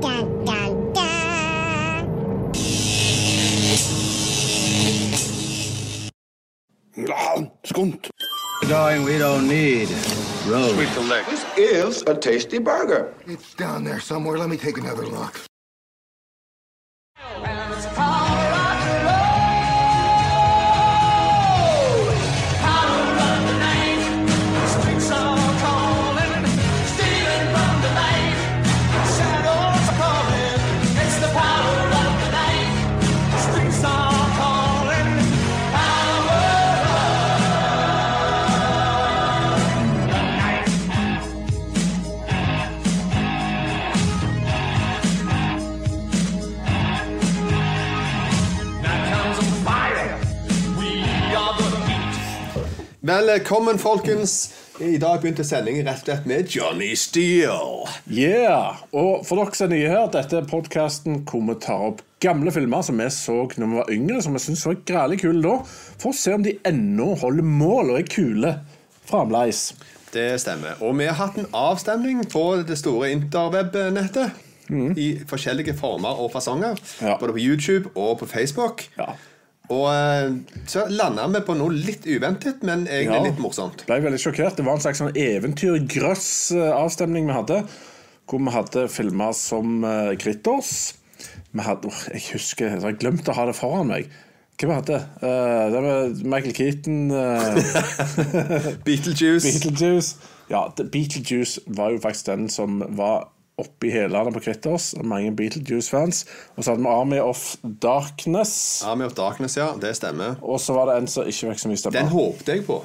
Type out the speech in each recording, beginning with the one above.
Dun, dun, dun. Skunt. Darling, we don't need roads. This is a tasty burger. It's down there somewhere. Let me take another look. Velkommen, folkens. I dag begynte sendingen rett og slett med Johnny Steele. Yeah! Og for dere som er nye her, dette er podkasten hvor vi tar opp gamle filmer som vi så når vi var yngre, som vi syntes var grælig kule da, for å se om de ennå holder mål og er kule fremdeles. Det stemmer. Og vi har hatt en avstemning på det store interweb-nettet. I forskjellige former og fasonger. Ja. Både på YouTube og på Facebook. Ja. Og eh, så landa vi på noe litt uventet, men egentlig Ja. litt morsomt. Ble veldig sjokkert. Det var en slags sånn eventyrgrøss-avstemning vi hadde. Hvor vi hadde filmer som uh, Gritters. Vi hadde, oh, jeg husker, jeg har glemt å ha det foran meg. Hva hadde uh, det var Michael Keaton. Uh, Beetlejuice. Beetlejuice. Ja, Beetlejuice var jo faktisk den som var oppi hælene på Critters. Mange Beetlejuice-fans. Og så hadde vi Army of Darkness. Army of Darkness, ja. Det stemmer. Og så var det en som ikke fikk så mye Den stemmer. håpte jeg på.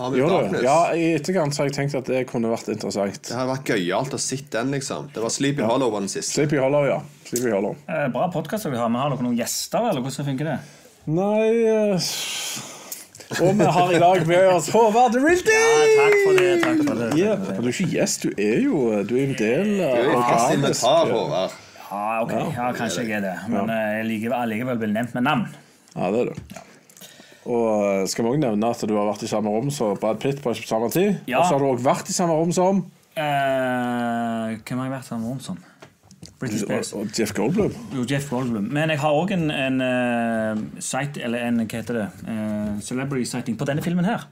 Army of? Darkness. Ja, I etterkant så har jeg tenkt at det kunne vært interessant. Det hadde vært gøyalt å sitte den, liksom. Det var Sleepy Hollow var den siste. Sleepy Hollow, ja. Sleepy Hollow. Eh, Bra podkast dere har. Men har dere noen gjester, eller hvordan funker det? Nei eh, Og vi har i dag med oss Håvard Rilty! takk for det. takk for det, Ja, du er ikke gjest, du er jo du er en del Du av er fast inventar, Håvard. Ja, ok, ja, kanskje jeg er det. Men eh, jeg liker allikevel bli nevnt med navn. Ja, det er du. Og eh, skal vi òg nevne at du har vært i samme rom som Brad Pitt på samme tid? Ja. Og så har du også vært i samme rom som Eh, hvem har jeg vært i samme rom Sånn? Britney Spears. og Jeff Goldblum. Jo, Jeff Goldblum. Men jeg har òg en, en uh, site, eller en hva heter det, uh, celebrity sighting på denne filmen her.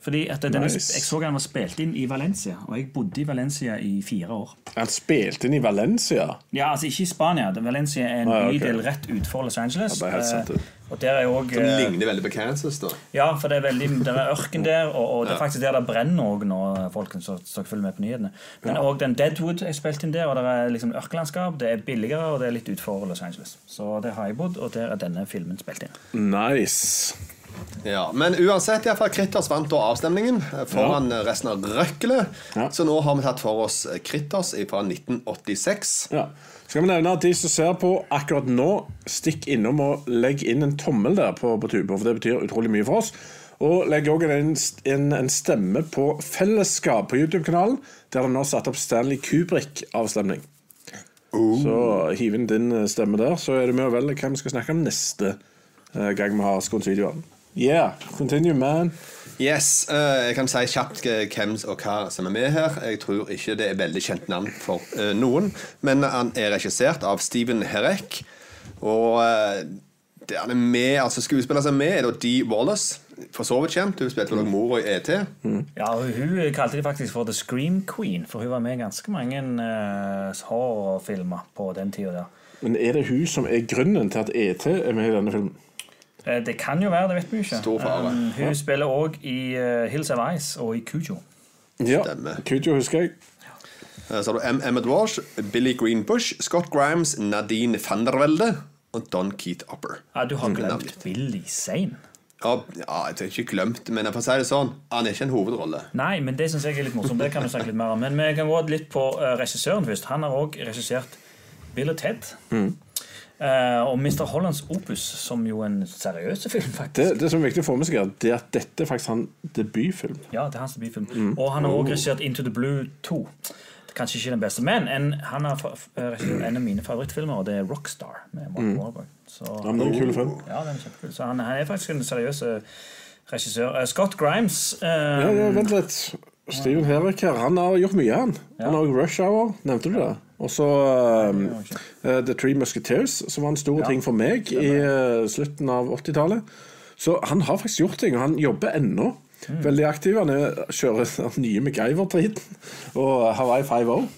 Fordi at denne, Nice. Jeg så den var spilt inn i Valencia, og jeg bodde i Valencia i fire år. Han spilte inn i Valencia. Ja, altså ikke i Spania. Valencia er en Ah, ja, ok. bydel rett utenfor Los Angeles. Ja, det er helt sant, det. Eh, og der er også, Som ligner veldig på Kansas, da. Ja, for det er veldig Det er ørken der, og, og det er faktisk der det brenner òg nå, folkens, så så følger med på nyhetene. Men òg den Deadwood er spilt inn der, og det er liksom ørkenlandskap. Det er billigere, og det er litt utenfor Los Angeles. Så der har jeg bodd, og der er denne filmen spilt inn. Nice. Ja, Men uansett, i hvert fall, Kritters vant da avstemningen eh, foran ja. resten av røkkelet. Ja. Så nå har vi tatt for oss eh, Kritters fra 1986. Ja. Skal vi nevne at de som ser på akkurat nå, stikk innom og legg inn en tommel der på, på tuben, for det betyr utrolig mye for oss. Og legg òg en, en, en stemme på Fellesskap på YouTube-kanalen, der det nå er satt opp Stanley Kubrick-avstemning. Så hiv inn din eh, stemme der, så er du med å velge hvem vi skal snakke om neste eh, gang vi har Skånsvideoen. Yeah, continue, man. Yes, uh, Jeg kan si kjapt eh, hvem og hva som er med her. Jeg tror ikke det er veldig kjent navn for uh, noen. Men han er regissert av Steven Herek. Og uh, det han er med, altså skuespiller som er med, er da Dee Wallace. For så vidt kjent. Hun spilte vel også mora i ET. Ja, Hun kalte de faktisk for The Scream Queen, for hun var med i ganske mange uh, horrorfilmer på den tida der. Men er det hun som er grunnen til at ET er med i denne filmen? Eh, Det kan jo være, det vet vi ikke. Stor fare. Um, hun spiller òg i eh, Hills of Ice og i Cujo. Ja, Stemmer. Kujo husker jeg. Ja. Så har du M. Emmet Walsh, Billy Greenbush, Scott Grimes, Nadine Fandervelde og Don Keith Upper. Ja, du har Som glemt. Billy Sane. Ja, ja, jeg har ikke glemt, men jeg får si det sånn, han er ikke en hovedrolle. Nei, men det syns jeg er litt morsomt. Det kan vi snakke litt mer om. Men vi kan gå litt på eh, regissøren først. Han har òg regissert Bill og Ted. Eh, og Mr. Hollands Opus, som jo er en seriøs film, faktisk. Det, det som er viktig å få med seg, er det at dette er faktisk hans debutfilm. Ja, det er hans debutfilm. Og han har òg regissert Into the Blue 2. Er Kanskje ikke den beste, men en, han har regissert en av mine favorittfilmer, og det er Rockstar. med Mark Wahlberg. Så, Ja, men det er en kul film. ja, den er kjempekul. Så han, han er faktisk en seriøs eh, regissør. Eh, Scott Grimes eh, Ja, ja, vent litt. Steven Herrick her, han har gjort mye, han. Han har også Rush Hour, nevnte du det? Og så um, uh, The Three Musketeers, som var en stor ting for meg i uh, slutten av 80-tallet. Så han har faktisk gjort ting, og han jobber ennå. Veldig aktiv. Han er, kjører den nye MacGyver-driten og Hawaii 5-0.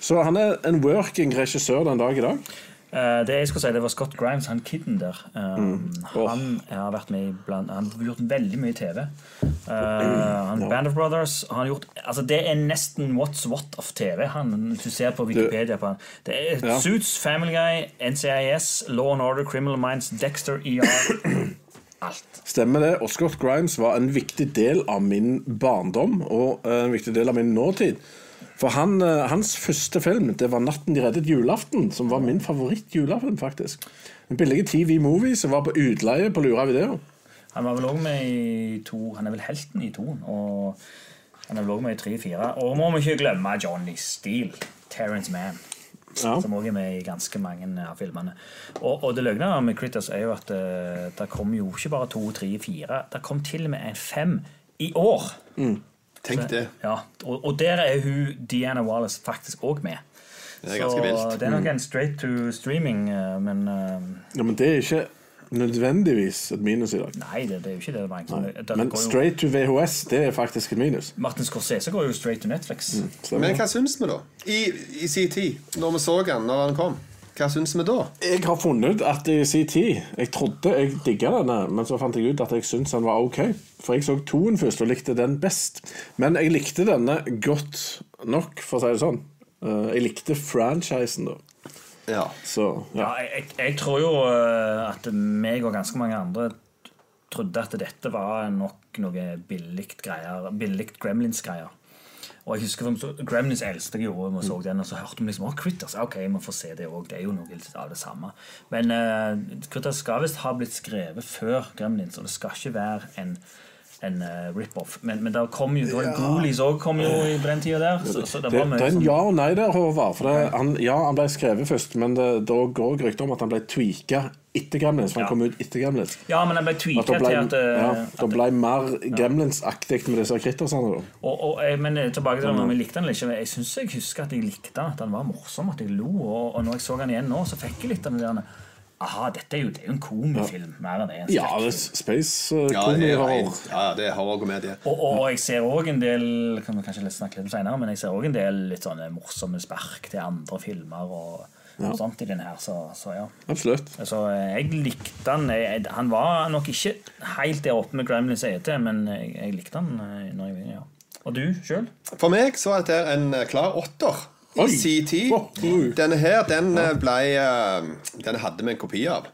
Så han er en working regissør den dag i dag. Eh, det jeg skulle si, det var Scott Grimes, han kiden der. Eh, Åh. Han har vært med blant, Han har gjort veldig mye TV. Uh, han, Band of Brothers han har gjort, altså Det er nesten what's what of TV. Han, du ser på Wikipedia på han. Det er Ja. Suits, Family Guy, NCIS, Law and Order, Criminal Minds, Dexter, ER. Alt. Stemmer det. Og Scott Grimes var en viktig del av min barndom og eh, en viktig del av min nåtid. For han, eh, hans første film det var 'Natten de reddet julaften', som var min favoritt-julafilm. faktisk. En billig TV-movie som var på utleie på Lura video. Han var vel også med i to Han er vel helten i toen. Og han er vel også med i tre og må vi ikke glemme Johnny Steele. Terrence Mann. Ja. Som også er med i ganske mange av filmene. Og, og det løgne med Critters er jo at uh, det kom jo ikke bare to, tre, fire. Det kom til og med en fem i år. Tenk det. Ja, og, og der er hun Diana Wallace faktisk òg med. Det er ganske vilt. det er nok en straight to streaming, eh, men eh, Ja, Men det er ikke nødvendigvis et minus i dag. Nei, det, det er jo ikke det. det, egentlig. Det- det Men går jo- straight to VHS, det er faktisk et minus. Martin Scorsese går jo straight to Netflix. Mm, Men hva syns vi, da? I, i sin tid, når vi så han når han kom. Hva syns vi da? Jeg har funnet ut at i sin tid Jeg trodde jeg digga denne, men så fant jeg ut at jeg syntes den var ok. For jeg så toen først og likte den best. Men jeg likte denne godt nok, for å si det sånn. Eh, Jeg likte franchisen, da. Ja. Så Ja, ja. jeg, jeg, jeg tror jo eh, at meg og ganske mange andre trodde at dette var nok noe billig greier Billig Gremlins-greier. Og jeg husker Gremlins eldste jeg gjorde, og så den, og så hørte vi liksom oh, Critters. Ok, vi får se det òg. Det er jo noe av det samme. Men uh, Critters skal visst ha blitt skrevet før Gremlins, og det skal ikke være en en eh, rip-off. Men, men der kom jo, ja. var òg kom jo i den tida der. Så, så det Det, var mye det er en sånn- ja og nei der, Håvard. For det, han, ja, han ble skrevet først, men det, da går rykter om at han ble tweaka etter Gremlins. For han Ja. kom ut etter Gremlins. Ja, men han ble tweaka til at, eh, ja, det ble mer Gremlins-aktig med disse krittersene. Og, og, jeg- men eh, tilbake til om jeg likte han eller ikke. Jeg syns jeg husker at jeg likte han, at han var morsom, at jeg lo. Og, og når jeg så han igjen nå, så fikk jeg litt av det der Aha, dette er jo, det er jo en komifilm mer enn det en Ja, det er skrekkfilm. space uh, Ja, er, rent- ja, det er horrorkomedie. Og, og jeg ser òg en del kan vi kanskje litt snakke litt om senere, men jeg ser også en del litt sånne morsomme spark til andre filmer og, og sånt i den her, så, så ja. Absolutt. Så eh, jeg likte han. Jeg, han var nok ikke helt der oppe med Gremlins ET, men jeg, jeg likte han. eh, Når jeg, ja. Og du sjøl? For meg så er dette en eh, klar åtter. I sin tid. Denne her, den eh, ble eh, Den hadde vi en kopi av.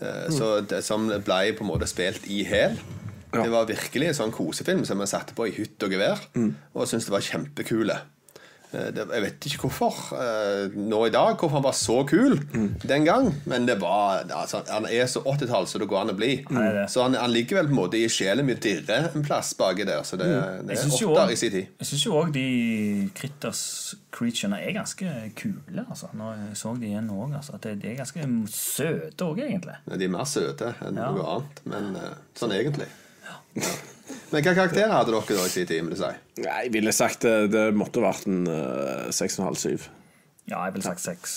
Eh, Så det, som ble på en måte spilt i hæl. Det var virkelig en sånn kosefilm som vi satte på i hytt og gevær. Og syntes det var kjempekule. Eh, jeg vet ikke hvorfor eh, nå i dag, hvorfor han var så kul den gang. Men det var altså, han er så 80-tall som det går an å bli. Mm. Så han, han ligger vel på en måte i sjelen min dirre en plass baki der. Så det, det er åtter i sin tid. Jeg syns jo òg de Critters creaturene er ganske kule. Altså. Når jeg så de igjen òg. Altså. De er ganske søte òg, egentlig. De er mer søte enn Ja. noe annet, men eh, sånn egentlig. Men hva karakterer hadde dere da i sin tid? vil du si? Nei, jeg ville sagt det, det måtte vært en uh, 6,5-7. Ja, jeg ville sagt seks.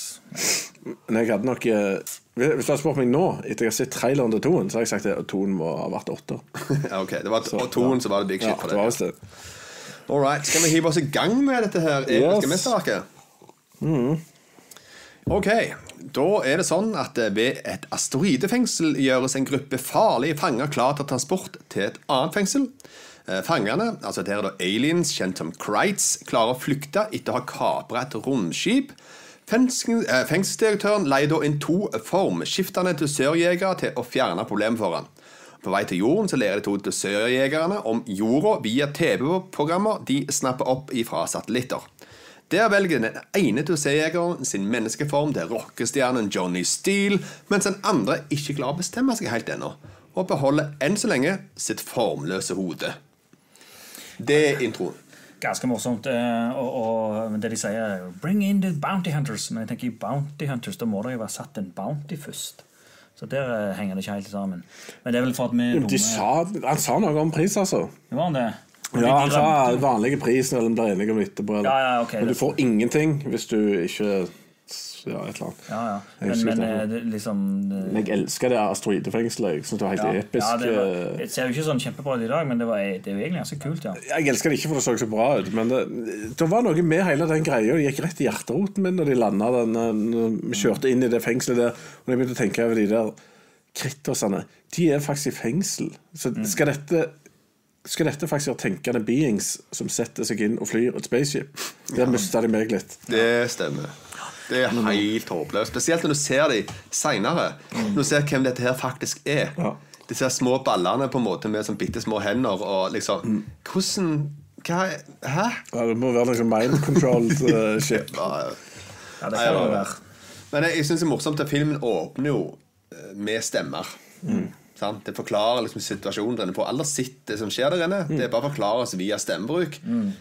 Men jeg hadde nok uh, Hvis du hadde spurt meg nå, etter jeg har sett traileren til toen, så hadde jeg sagt at toen må ha vært 8. Ja, ok, det var og toen som var det big shit Ja, for det var det. det. All right, Skal vi hive oss i gang med dette her Yes. mesterverket? Ok, da er det sånn at ved et asteroidefengsel gjøres en gruppe farlige fanger klar til transport til et annet fengsel. Eh, Fangene, altså det er da aliens kjent som Krites, klarer å flykte etter å ha kapret et romskip. Eh, fengselsdirektøren leier da inn to formskiftende dusørjegere til å fjerne problemet for han. På vei til jorden så lærer de to dusørjegerne om jorda via TV-programmer de snapper opp ifra satellitter. Der velger den ene dusørjegeren sin menneskeform til rockestjernen Johnny Steele, mens den andre ikke klarer å bestemme seg helt ennå, og beholder enn så lenge sitt formløse hode. Det er introen. Ganske morsomt. eh, Og, og det de sier, er 'bring in the bounty hunters'. Men jeg tenker i bounty hunters, da må det jo være satt en bounty først. Så der eh, henger det ikke helt sammen. Men det er vel for at vi De dumme. sa, han sa noe om pris, altså. Var han det? Ja, han sa vanlige prisen, eller de blir enige om etterpå. eller- Ja, ja, ok, Men du får ingenting hvis du ikke Ja, et eller annet. Ja, ja. Men, men eh, det, liksom det... Men jeg elsker det asteroidefengselet. Jeg syns det var helt ja, episk. ja, det, var, eh, det ser jo ikke sånn kjempebra ut i dag, men det, var, det er jo egentlig ganske kult. ja Jeg elsker det ikke, for det så så bra ut. Men det, det var noe med hele den greia. Det gikk rett i hjerteroten min når de landa den eh, vi kjørte inn i det fengselet der. Og jeg begynte å tenke over de der krittosene. De er faktisk i fengsel. Så Mm. skal dette skal dette faktisk være tenkende beings som setter seg inn og flyr et spaceship? Der mista de meg litt. Det stemmer. Det er helt håpløst. Spesielt når du ser de seinere. Når du ser hvem dette her faktisk er. Ja. Disse små ballene på en måte med sånn bitte små hender og liksom Hvordan hva, Hæ? Ja, det må være noe sånn mind controlled eh, ship. Ja, Ja, det kan det være. Men jeg, jeg syns det er morsomt at filmen åpner jo eh, med stemmer. Sant? Det forklarer liksom situasjonen der inne. på. Aller sitt det som skjer der inne. Det er bare forklares via stemmebruk. Mm.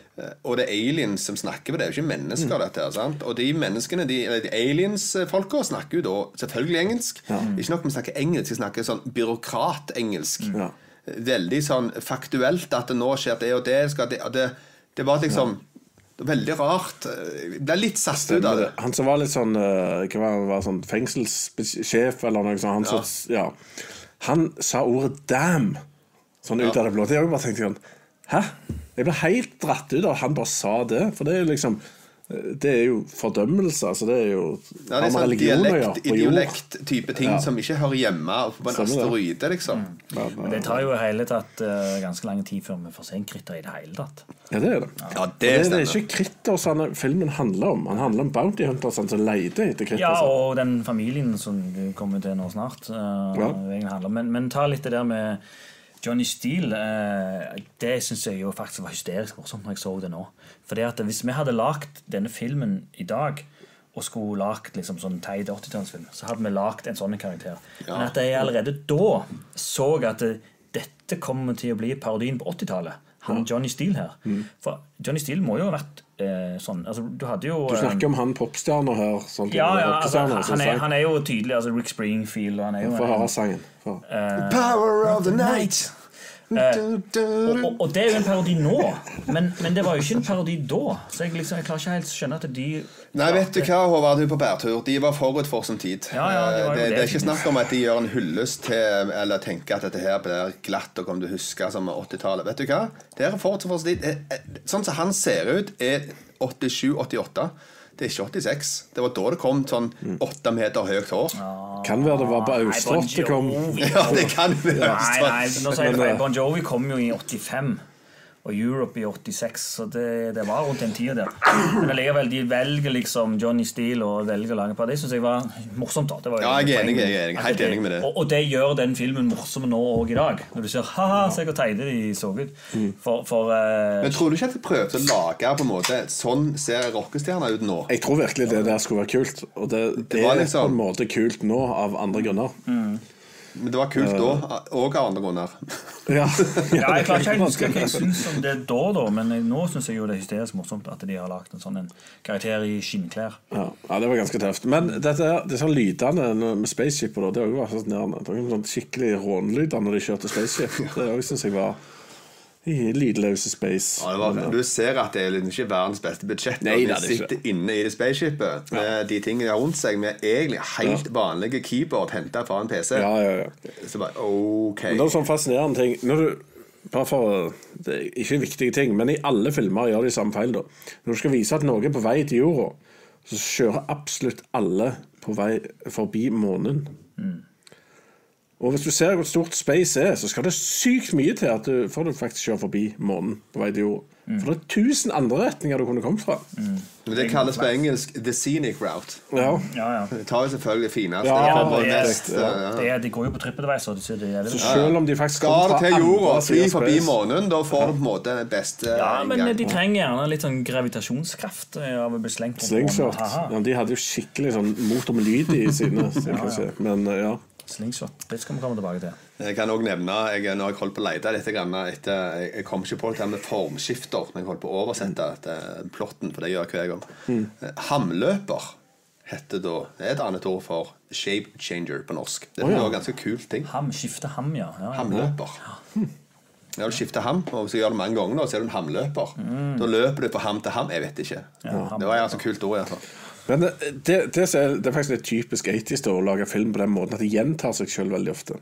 Og det er aliens som snakker på det. Det er jo ikke mennesker, dette her. sant? Og de menneskene, de, de aliens-folka, snakker jo da selvfølgelig engelsk. Ikke nok med å snakke engelsk, de snakker sånn byråkratengelsk. Ja. Veldig sånn faktuelt at det nå skjer det og det. Skal det, det, det var liksom ja. Veldig rart. Jeg ble litt satt ut av det. Han som var litt sånn eh, Hva var var sånn fengselssjef eller noe sånt. Han, Ja. Så, ja. Han sa ordet 'damn' sånn ut av det blå. Det jeg bare tenkte sånn Hæ? Jeg ble helt dratt ut av at han bare sa det. For det er liksom Det er jo fordømmelse. Altså det er jo Ja, det er sånn dialekt, ideolekt-type ting Ja. som ikke hører hjemme på en Stemmer det. asteroide, liksom. Ja, Men det tar jo hele tatt uh, ganske lang tid før vi får se en kritter i det hele tatt. Ja, det er det. Ja, det, det er, det er ikke ikke kritter filmen handler om. Han handler om bounty hunters som leter etter kritter. Ja, og den familien som du kommer til nå snart. Uh. Men, men ta litt det der med Johnny Steele. eh, det syns jeg jo faktisk var hysterisk morsomt når jeg så det nå. Fordi at Hvis vi hadde lagd denne filmen i dag og skulle lagd liksom sånn teit 80-tallsfilm, så hadde vi lagd en sånn karakter. Men at jeg allerede da så at det, dette kommer til å bli parodien på 80-tallet. Han Johnny Steele her. For Johnny Steele må jo ha vært eh, sånn altså, Du hadde jo Du eh, snakker om han popstjerner her. Sånn, ja, ja altså, han, han, er, han er jo tydelig altså Rick Springfield han er jo Få høre sangen. Få. Power of the night. Og, og, og det er jo en parodi nå, men, men det var jo ikke en parodi da. Så jeg, liksom, jeg klarer ikke helt å skjønne at de Nei, vet du hva, Håvard, du på bærtur. De var forut for sin tid. Ja, ja, det det, det. det er ikke snakk om at de gjør en hyllest til Eller tenker at dette her blir glatt og kommer du huske som 80-tallet. Vet du hva? Det er forut for sin tid. Eh, eh, Sånn som han ser ut, er 87-88. Det er ikke 86. Det var da det kom sånn åtte meter høyt hår. Kan være det var på Nei, Austrått det kom. Ja, det kan være. Nei, nei, nå sier jeg eh, Bon Jovi kom jo i 85. Og Europe i 86, så det, det var rundt den tida der. Men allikevel, de velger liksom Johnny Steele og velger å lage på. Det syns jeg var morsomt. da Det var Ja, jeg er enig, jeg er enig. Helt enig med det. Og, og det gjør den filmen morsom nå òg i dag. Når du ser ha-ha, se hvor teite de så ut. For, for uh... Men tror du ikke at de prøvde å lage på en måte Sånn ser rockestjerner ut nå? Jeg tror virkelig det der skulle være kult. Og det, det, var er liksom- på en måte kult nå, av andre grunner. Men det var kult da, og av andre grunner. Ja, ja, Jeg klarer ikke helt å huske hva jeg syns om det da, da men jeg- nå syns jeg jo det er hysterisk morsomt at de har lagd en sånn en karakter i skinnklær. ja, ja, det var ganske tøft. Men dette, disse lydene med spaceshipet, det var sånn skikkelig rånlyder når de kjørte spaceship. Det òg syns jeg var lydløse space. Ja, var, du ser at det er liksom ikke verdens beste budsjett Nei, er de det ikke. inne i det spaceshipet med de tingene rundt seg, med egentlig helt vanlige keyboard henta fra en PC. Ja, ja, ja. Så bare OK. Men det er sånn fascinerende ting når du, bare for, Det er ikke viktige ting, men i alle filmer gjør de samme feil. da Når du skal vise at noe er på vei til jorda, så kjører absolutt alle på vei forbi månen. Og hvis du ser hvor stort space er, så skal det sykt mye til at du, får du faktisk kjører forbi månen på vei til jorda. For det er tusen andre retninger du kunne kommet fra. Men det kalles på engelsk 'the scenic route'. Ja, Ja, ja. Det tar jo selvfølgelig finest. Ja, det det er- nest. Det er, de går jo på TripAdvisor. så det er Så selv om de faktisk Skal fra til jorda, fly forbi månen, da får du på en måte den beste Ja, men gang. de trenger gjerne litt sånn gravitasjonskraft eh, av å bli slengt på Slingshot. månen. Ja, de hadde jo skikkelig sånn motor med lyd i sine. Men eh, ja. Slingshot. Det skal vi komme tilbake til. Jeg kan også nevne jeg, Når jeg holdt på å lete litt grann etter, jeg, kom ikke på det her med formskifter når jeg holdt på å oversette mm. plotten, for det gjør jeg hver gang. Mm. Hamløper heter da det er et annet ord for shape changer på norsk. Det er oh, ja. en ganske kult ting. Ham, skifte ham, ja. ja, ja. Hamløper. Ja, Du skifter ham, og så gjør det mange ganger, da, så er du en hamløper. Mm. Da løper du fra ham til ham. Jeg vet ikke. Ja, det var altså kult ord. i hvert fall. Men det, det, det, er, det faktisk litt typisk 80s å lage film på den måten at de gjentar seg sjøl veldig ofte.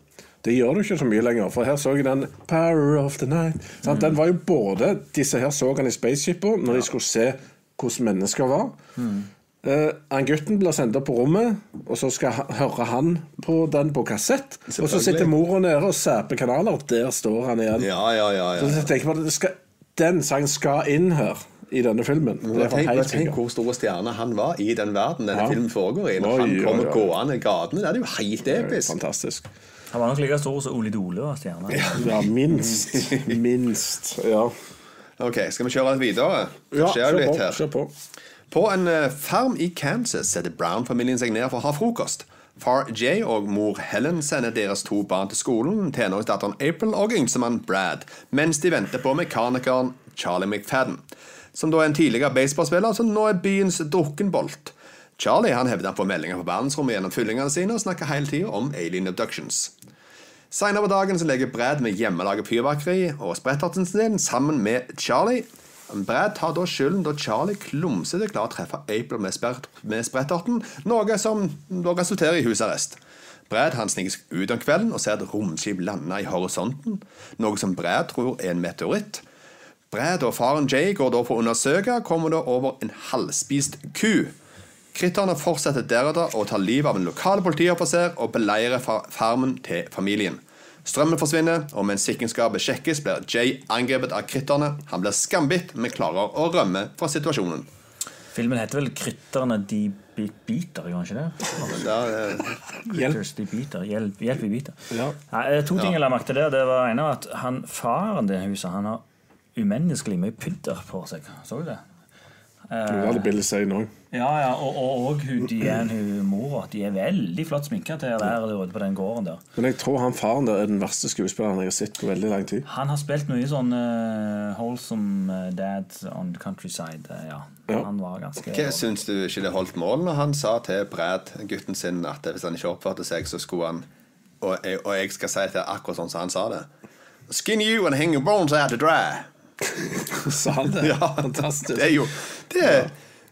Det gjør du ikke så mye lenger. For her så jeg den 'Power of the Night'. Sant? Den var jo både Disse her så han i spaceshiper når de skulle se hvordan mennesker var. Eh, han Gutten blir sendt opp på rommet, og så skal høre han på den på kassett. Og så sitter mora nede og sæper kanaler. og Der står han igjen. Ja, ja, ja, Så ja. jeg tenker på at Den sangen skal inn her i denne filmen. Det Tenk, tenk hvor store stjerne han var i den verden denne Ja. filmen foregår i. Når Oi, han kommer kommer ja. gående i gatene. Det er jo helt episk. Fantastisk. Han var nok like stor som Ole Dole var stjerne. Ja, minst. Minst. Ja. Ok, Skal vi kjøre videre? Det ja kjør litt på. her. Kjør på. På en eh, farm i Kansas setter Brown-familien seg ned for å ha frokost. Far Jay og mor Helen sender deres to barn til skolen, tenåringsdatteren April og yngstemann Brad, mens de venter på mekanikeren Charlie McFadden, som da er en tidligere baseballspiller som nå er byens drukkenbolt. Charlie han hevder han får meldinger på verdensrommet gjennom fyllingene sine og snakker hele tida om alien abductions. Seinere på dagen så legger Brad med hjemmelaget fyrverkeri og spretterten sin sammen med Charlie. Brad tar da skylden da Charlie klumsete klarer å treffe April med, med spretterten, noe som da resulterer i husarrest. Brad han sniker seg ut om kvelden og ser et romskip lande i horisonten, noe som Brad tror er en meteoritt. Brad og faren Jay går da for å undersøke, kommer da over en halvspist ku. Kritterne fortsetter deretter å ta livet av en lokal politioffiser og beleirer farmen til familien. Strømmen forsvinner, og mens sikringsskapet sjekkes, blir Jay angrepet av kritterne. Han blir skambitt, men klarer å rømme fra situasjonen. Filmen heter vel 'Krytterne de biter', gjør den ikke det? Der, eh, Hjelp. de biter. Hjelp, hjelp vi biter. Ja. Nei, eh, to ting jeg la merke til der. Det var ene at han, faren til huset han har umenneskelig mye pudder på seg. Så du det? Det var det Bill sier nå. Ja, ja, og, og, og hun, Diane, hun mora, de er veldig flott sminka til å være ute på den gården der. Men jeg tror han faren der er den verste skuespilleren jeg har sett på veldig lang tid. Han har spilt mye sånn uh, Wholesome eh, Dad on the Countryside. Uh, ja. Ja. Han var ganske Hva syns du ikke det holdt mål når han sa til Brad, gutten sin, at hvis han ikke oppførte seg, så skulle han Og jeg, og jeg skal si det akkurat sånn som han sa det. Skin you and hang your bones out to dry. Sa han det? Ja, Fantastisk. Det er jo det er,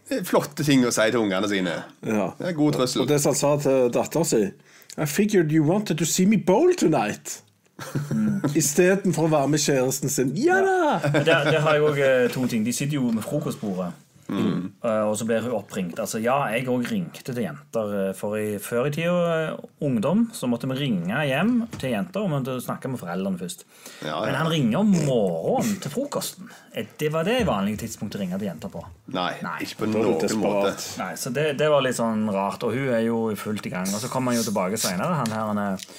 det er flotte ting å si til ungene sine. Ja. Det er god trøssel. Og det som han sa til datteren sin I figured you wanted to see me bowl tonight. Istedenfor å være med kjæresten sin. Ja da! Ja. Det, det, har jeg òg to ting. De sitter jo med frokostbordet. Eh, Og så blir hun oppringt. Altså, ja, jeg òg ringte til jenter. eh, For i, før i tida, eh, ungdom, så måtte vi ringe hjem til jenter. Og måtte snakke med foreldrene først. Ja, ja. Men han ringer om morgenen til frokosten. Det var det vanlige tidspunktet å ringe til jenter på. Nei, Nei. ikke på noen måte. Nei, så det, det var litt sånn rart. Og hun er jo fullt i gang. Og så kommer han jo tilbake senere, han her han er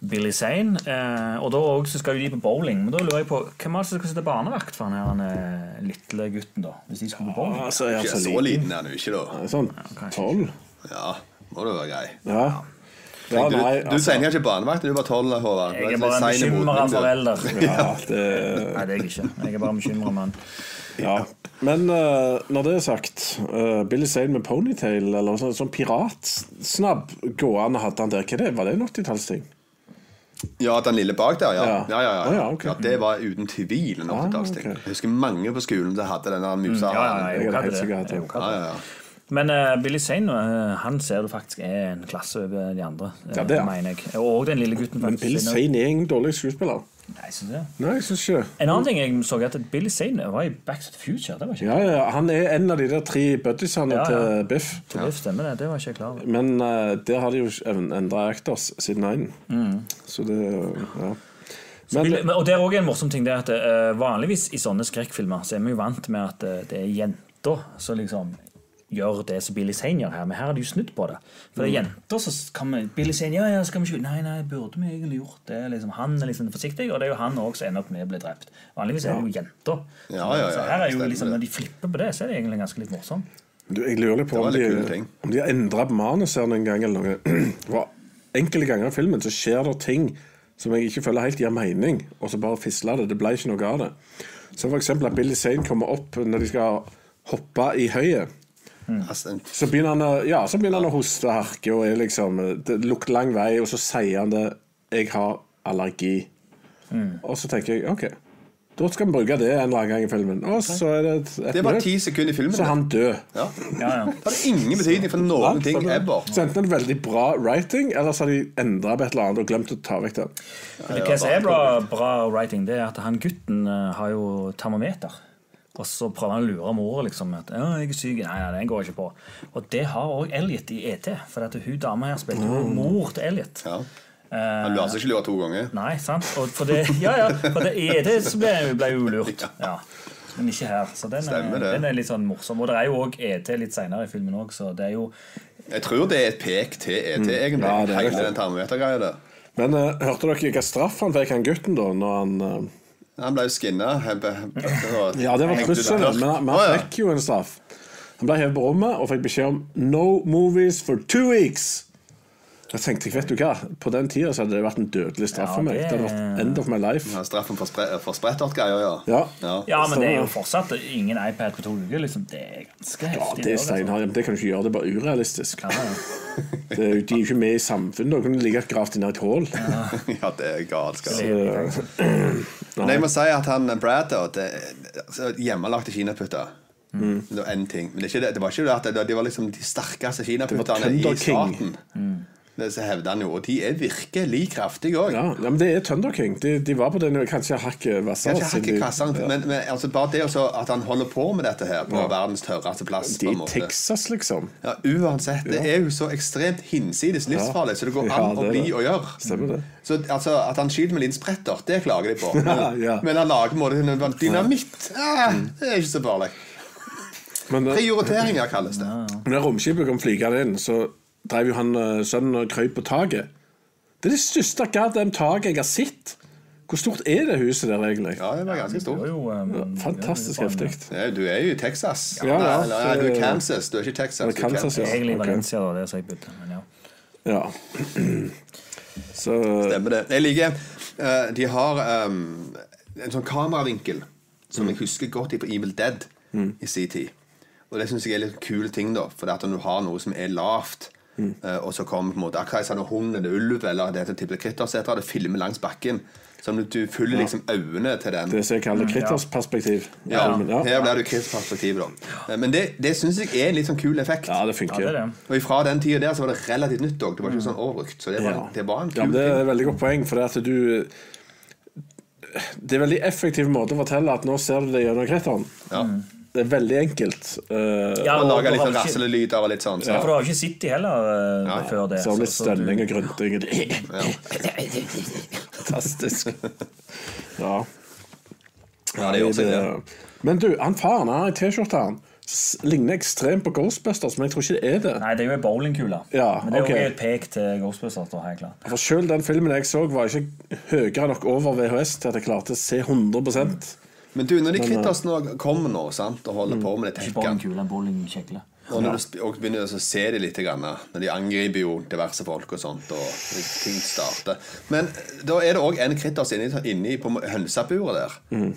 Billy Zane. Eh, og da også så skal de på bowling. Men da lurer jeg på hvem er det som skal sitte barnevakt for han her er lille gutten, da? Hvis de skal på bowling? Altså, jeg er Ikke så så liten. er han jo ikke, da. Sånn tolv? Ja, må du være grei. Ja. ja. Du, altså. du altså, trenger ikke barnevakt, du var tolv, Håvard. Jeg er bare en bekymra forelder. ja, det, Nei, det er jeg ikke. Jeg er bare en bekymra mann. ja. Men uh, når det er sagt, uh, Billy Zane med ponytail, eller sånn, sånn piratsnabb gående hadde han der. Hva er det? Var det en 80-tallsting? Ja, den lille bak der, ja. Ja. Ja, ja, ja. Å, ja, ok. ja, det var uten tvil en Ah, 80-tallsting. ok. Jeg husker mange på skolen som hadde denne musa. Men uh, Billy Zane uh, han ser du faktisk er en klasse over de andre. Uh, Ja, det er mener jeg. Og den lille gutten. Men. Billy Zane er ingen dårlig skuespiller. Nei, jeg det. Nei, jeg synes ikke En annen ting jeg så at Billy Zane var i Back to the Future. Det var ikke ja, ja, Han er en av de der tre buddiesene Ja, ja. til Biff. til Biff, stemmer det? Det var ikke jeg klar over. Men uh, der har de jo endra actors siden én. Så det Ja. Men, Bill- og det er også en morsom ting det er at uh, Vanligvis i sånne skrekkfilmer Så er vi jo vant med at uh, det er jenter som liksom gjør det som Billy Zane gjør her. Men her har de jo snudd på det. For det er jenter så kan vi Billy Zane, ja, ja, skal vi ikke Nei, nei, burde vi egentlig gjort det? Liksom, han er liksom forsiktig, og det er jo han også som ender opp med å bli drept. Vanligvis er det jo jenter. Ja, ja, ja, så her er jo liksom. Når de flipper på det, så er det egentlig ganske litt morsomt. du, jeg lurer litt på om de, om de har endra manus her noen gang eller noe. For enkelte ganger i filmen så skjer det ting som jeg ikke føler helt gir mening, og så bare fisler det. Det ble ikke noe av det. Så eksempel at Billy Zane kommer opp når de skal hoppe i høyet. Altså, Så begynner han å, ja, så begynner han å hoste og harke, og er liksom, det lukter lang vei, og så sier han det 'Jeg har allergi'. Og så tenker jeg OK, Da skal vi bruke det en eller annen gang i filmen. Og så er det et, et Det er bare ti sekunder i filmen. så er han død. Ja. Ja, ja. Det hadde ingen betydning for noen ting ever. Så enten er det veldig bra writing, eller så har de endra på et eller annet og glemt å ta vekk den. Det Hva som er bra, bra writing, det er at han gutten eh, har jo termometer. Og så prøver han å lure mora liksom at ja, jeg er syk. Nei, nei, den går ikke på. Og det har òg Elliot i ET. For at hun dama her spilte jo mor til Elliot. Ja. Eh, Han lar seg ikke lure to ganger. Nei, sant? Og for det, ja, ja, for det, i ET så ble ble jeg lurt. Ja. Men ikke her. Så den er, den er litt sånn morsom. Og det er jo òg ET litt seinere i filmen òg, så det er jo Jeg tror det er et pek til ET, egentlig. Ja, det er Hele det. den termometergreia der. Men uh, hørte dere hva straff han fikk, han gutten, da? Når han eh, Han ble jo skinna. Ja, det var trusselen, men, men han fikk jo en straff. Han ble hevet på rommet og fikk beskjed om 'no movies for two weeks'. Jeg tenkte, vet du hva, På den tida så hadde det vært en dødelig straff Ja, for meg. det- Det hadde vært end of my life. Ja, straffen for, spre for sprettert-greier, ja. Ja. ja. Ja, men det er jo fortsatt ingen iPad på to uker. Liksom. Det er ganske Ja, heftig. det er steinhard. Men Det kan du ikke gjøre, det er bare urealistisk. Ja, ja. Det er, jo- de er jo ikke med i samfunnet. Da kunne du ligge gravd i et hull. ja, det er galskap. Men jeg må si at han Brad da, det, altså, Hjemmelagte kinaputter. Mm. Det var en ting. Men det, er ikke det, det var ikke det at det, de var liksom de sterkeste kinaputterne i staten. staten. Det så hevder han jo. Og de er virkelig kraftige òg. Ja, ja, men det er Thunder King. De, de var på den kanskje hakket hvassere. Kanskje hakket kassene, ja. men, men altså, bare det også at han holder på med dette her på Ja. verdens tørreste plass. De måte. Texas, liksom. Ja, Uansett. Det er jo så ekstremt hinsides livsfarlig, så det går an det å er bli det. og gjøre. Stemmer det. Så altså, At han skyter med linspretter, det klager de på. Men, men han lager på en måte dynamitt. Ah, det er ikke så farlig. Men eh, Prioriteringer kalles det. når romskipet kom flygende inn, så drev jo han eh, sønnen og krøp på taket. Det er det største goddamn taket jeg har sett. Hvor stort er det huset der, egentlig? Ja, det var ganske stort. um, Fantastisk heftig. Ja, du er jo i Texas. Ja, ja. Nei, du er Kansas. Du er ikke i Texas. Eller du er i Kansas, ja. Egentlig Valencia, Valencia, da, det jeg bodde. Men ja. Ja. Så Stemmer det. Jeg liker eh, De har um, en sånn kameravinkel som jeg husker godt på Evil Dead i sin tid. Og det syns jeg er litt kul ting, da. For det at når du har noe som er lavt, eh, og så kommer på en måte Akkurat som hund eller ulv eller det type kritter, så heter det filmer langs bakken. Så du følger liksom øynene til den. det som jeg kaller krittersperspektiv. Ja, ja. Her blir det krittersperspektiv, da. Men det, det syns jeg er en litt sånn kul effekt. ja, det ja, funker. det er det. Og fra den tida der så var det relativt nytt òg. Det var ikke sånn overbrukt. Så det var, Ja. det var en Ja, kul men det er et veldig godt poeng, for det at du Det er en veldig effektiv måte å fortelle at nå ser du det gjennom kritteren. Ja. Det er veldig enkelt. Uh, Ja, Og lage litt sånn raslelyder og litt sånn. Så. Ja, for du har jo ikke sett de heller uh, Ja, ja. før det. så litt stønning og grynting. Fantastisk. Ja. Ja, det gjør seg det. Men du, han faren her i T-skjorta ligner ekstremt på Ghostbusters, men jeg tror ikke det er det. Nei, det er jo ei bowlingkule. Ja, Men det er jo et pek til Ghostbusters. da, helt klart. For selv den filmen jeg så, var ikke høyere nok over VHS til at jeg klarte å se 100 Men du, når de Men, Kvittersene kommer nå sant, og holder på med det Ikke en bowlingkjegle. Og når du og begynner å se det litt, grann, når de angriper jo diverse folk og sånt, og ting starter Men da er det òg en kritters inni, inni på hønseburet der. Mm.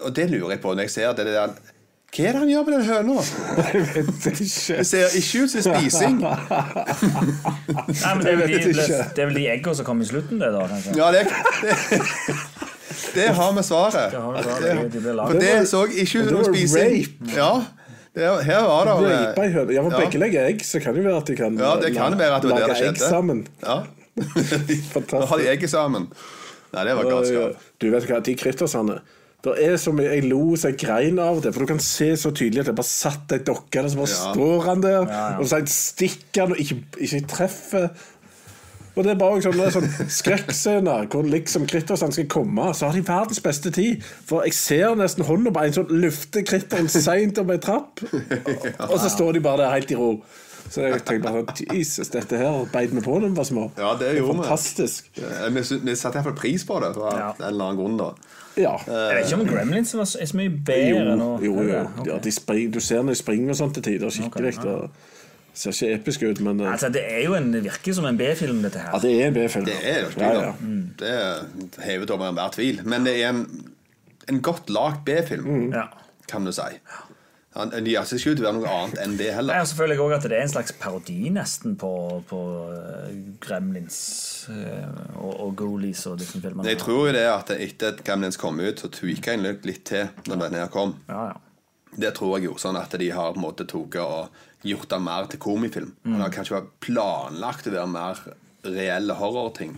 Og det lurer jeg på når jeg ser det der Hva er det han gjør med den høna? Det ser ikke ut som spising. Nei, men det er, vel de, de eggene som kommer i slutten, det, da? kanskje? Ja, det, det, det har vi svaret. Det har du svaret. De- de blir laget. For det så ikke ut som Det spising. Ja, det, her var det Rape ei høne. Ja, for Ja. begge legger egg, så kan det være at de kan Ja, det kan være at det det lage det egg sammen. Ja. Fantastisk. Nå har de egget sammen. Nei, det var galskap. Du vet hva, de krittersene Det er så mye Jeg lo så jeg grein av det, for du kan se så tydelig at det bare satt ei dokke der, så bare Ja. står han der, ja. og så stikker han og ikke, ikke treffer. Og det er bare sånn, det er sånn skrekkscener hvor liksom krittersene skal komme, så har de verdens beste tid. For jeg ser nesten hånda på en sånn lufter kritteren seint opp ei trapp, og så står de bare der helt i ro. Så jeg tenkte bare sånn, Jesus, dette her beit vi på da vi var små. Ja, det er gjorde det Fantastisk. Eh, Vi, sy- vi satte iallfall pris på det, for Ja. en eller annen grunn. da Ja. Jeg vet ikke om Gremlins er så mye bedre nå. Jo, jo, jo. Okay. Ja, de spring, du ser når de springer og sånt til tider. Skikkelig. Okay, ja. Ser ikke episk ut, men eh, Altså, det er jo en, virker som en B-film, dette her. ja, det er en B-film. Det er det ja, ikke ja. tvil om. Det er hevet over enhver tvil. Men det er en, en godt lagd B-film, Mm. Kan du si. Han, de gjør ikke ut til å være noe annet enn det heller. Jeg selvfølgelig også at det er en slags parodi nesten på, på eh, Gremlins eh, og, og Goalies og disse filmene. Jeg tror jo det at etter at Gremlins kom ut, så tweaka jeg litt, til når denne her kom. Ja, ja. Det tror jeg jo, sånn at de har på en måte tatt og gjort den mer til komifilm. Det har kanskje vært planlagt å være mer reelle horrorting,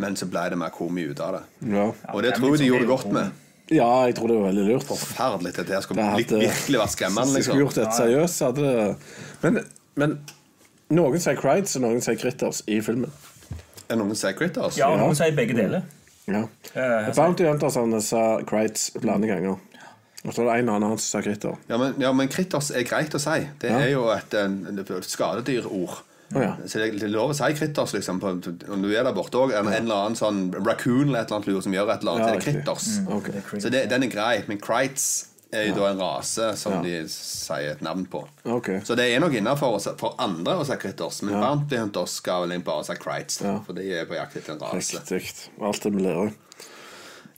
men så ble det mer komi ut av det. Ja. Og det ja, tror jeg de er gjorde jo godt med. ja, jeg tror det var veldig lurt. Forferdelig at det skulle Det hadde- virkelig vært skremmende. Liksom. skulle liksom gjort et seriøst, hadde det Men, men noen sier Crides, og noen sier Critters i filmen. Er noen sier Critters? ja, noen sier begge deler. Ja. Eh, Bounty Hunters sa Crides blandede ganger. Og så er det en annen som sa kritter. Ja, men, ja, men kritters er greit å si. Det Ja. er jo et, et skadedyrord. Oh, ja. Så det, det er lov å si kritters, liksom. På, om du er der borte òg. En, en eller annen sånn raccoon eller et eller annet lur som gjør et eller annet. Ja, så er kritters. Mm, okay. Så det, den er grei. Men krites er jo da en rase som Ja. de sier et navn på. Okay. Så det er nok innafor for andre å si kritters, Men Bounty Hunters skal vel bare si krites, Ja. For de er på jakt etter en rase. Riktig. Alt det vi lærer.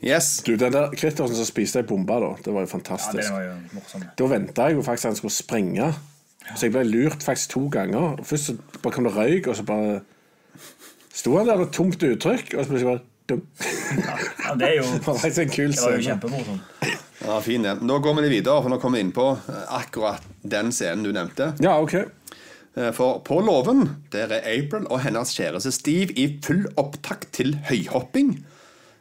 Yes. Du, den der Crittersen som spiste ei bombe, da, det var jo fantastisk. Ja, det var jo morsomt. Da venta jeg jo faktisk at han skulle sprenge. Så jeg ble lurt faktisk to ganger. Først så bare kom det røyk, og så bare sto han der med tungt uttrykk, og så plutselig bare dum. Ja, det er jo Det var faktisk en kul det var jo kjempemorsomt. Ja, fin det. Nå går vi litt videre, for nå kommer vi inn på eh, akkurat den scenen du nevnte. Ja, OK. Eh, For på låven der er April og hennes kjæreste Steve i full opptakt til høyhopping.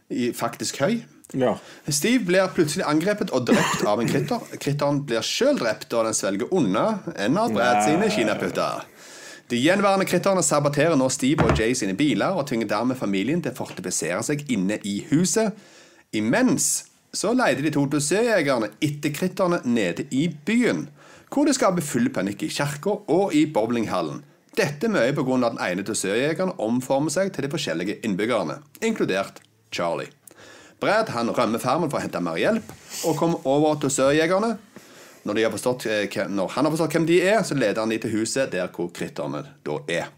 I faktisk høy. Ja. Steve blir plutselig angrepet og drept av en kritter. Kritteren blir sjøl drept og den svelger unna en av Brad sine kinaputter. De gjenværende kritterne saboterer nå Steve og Jay sine biler og tvinger dermed familien til å fortifisere seg inne i huset. Imens så leide de to dusørjegerne etter kritterne nede i byen, hvor det skaper full panikk i kirka og i bowlinghallen. Dette mye pga. at den ene dusørjegeren omformer seg til de forskjellige innbyggerne, inkludert Charlie. Brad han rømmer farmen for å hente mer hjelp og kommer over til sørjegerne. Når, de har forstått, eh, når han har forstått hvem de er, så leder han de til huset der hvor kritterne da er.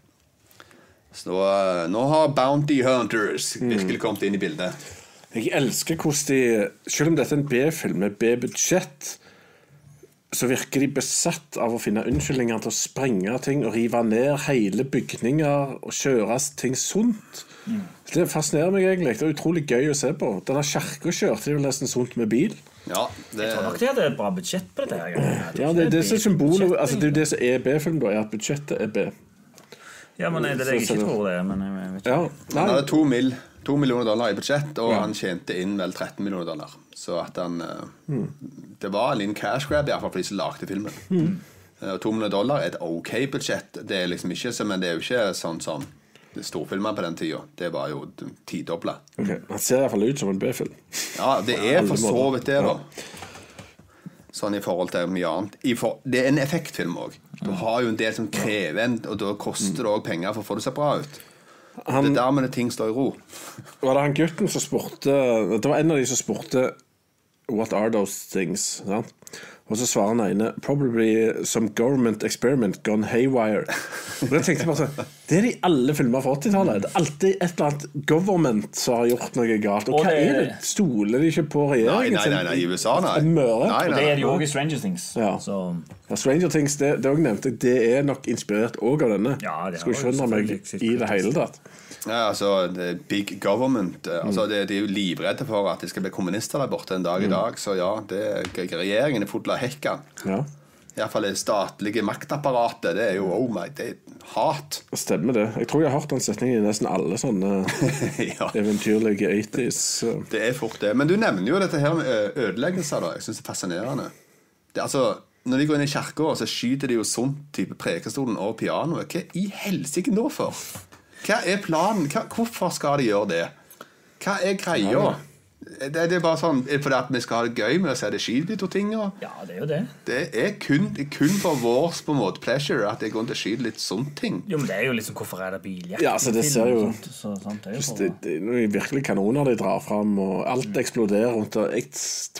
Så eh, nå har Bounty Hunters virkelig kommet inn i bildet. Jeg elsker hvordan de Selv om dette er en B-film med B-budsjett, så virker de besatt av å finne unnskyldninger til å sprenge ting og rive ned hele bygninger og kjøre ting sunt. Det fascinerer meg egentlig. Det er utrolig gøy å se på. Denne kirka kjørte de vel nesten sunt med bil. Ja, det, Jeg tror nok de hadde et bra budsjett på dette. her. Ja, Det er det er symbolet budsjett, altså Det er jo det som er B-film, da, er at budsjettet er B. Ja, men Det er det jeg ikke tror det er. Men jeg vet ikke. Ja, han hadde to, mil, to millioner dollar i budsjett, og han tjente inn vel 13 millioner dollar. Så at han mm. Det var en liten cash grab i hvert fall for de som lagde filmen. Mm. Og to millioner dollar er et ok budsjett. Det er liksom ikke så, Men det er jo ikke sånn som storfilmer på den tida. Det var jo tidobla. ok. Han ser iallfall ut som en B-film. Ja, det er for så vidt det, da. Sånn i forhold til mye annet. For, det er en effektfilm òg. Du har jo en del som krever en, og da koster det òg penger for å få det så bra ut. Han, Det er dermed det ting står i ro. var det han gutten som spurte Det var en av de som spurte What are those things? Sant? Og så svarer han ene Probably some government experiment gone haywire. Og da tenkte jeg bare sånn Det er de alle filmer fra 80-tallet. Det er alltid et eller annet government som har gjort noe galt. Og Og hva det- er det? Stoler de ikke på Nei, regjeringen? nei, nei, nei, i USA, nei. Møre? Nei, Og nei, det er de òg i Stranger Things. Ja. Så Ja, Stranger Things, det, det nevnte jeg, det er nok inspirert òg av denne. Ja, det har Skulle ikke forundre meg i det hele tatt. Ja, altså, Big government. eh, Altså, det, De er jo livredde for at det skal bli kommunister der borte en dag i dag. Så ja, det, regjeringen er full av hekka. Ja, Iallfall det statlige maktapparatet. Det er jo oh my, det er hat. Stemmer det. Jeg tror jeg har hørt den setningen i nesten alle sånne ja. eventyrlige 80s. eh. Det er fort det. Men du nevner jo dette her med ødeleggelser. da Jeg syns det er fascinerende. Det, altså, når de går inn i kirka, så skyter de jo sånn type prekestolen og pianoet. Hva i helsike nå for? Hva er planen? Hva, hvorfor skal de gjøre det? Hva er greia? Det, det er bare sånn fordi at vi skal ha det gøy med å se det skyte litt og ting? Og ja, det er jo det. det er kun, kun for vårs på en måte pleasure at det går til å skyte litt sånne ting. Jo, men det er jo liksom Hvorfor er det biljakt? Ja, altså, det ser jo- sånt, så, sant, det er jo Det, for, det er noen virkelig kanoner de drar fram, og alt eksploderer rundt. og Jeg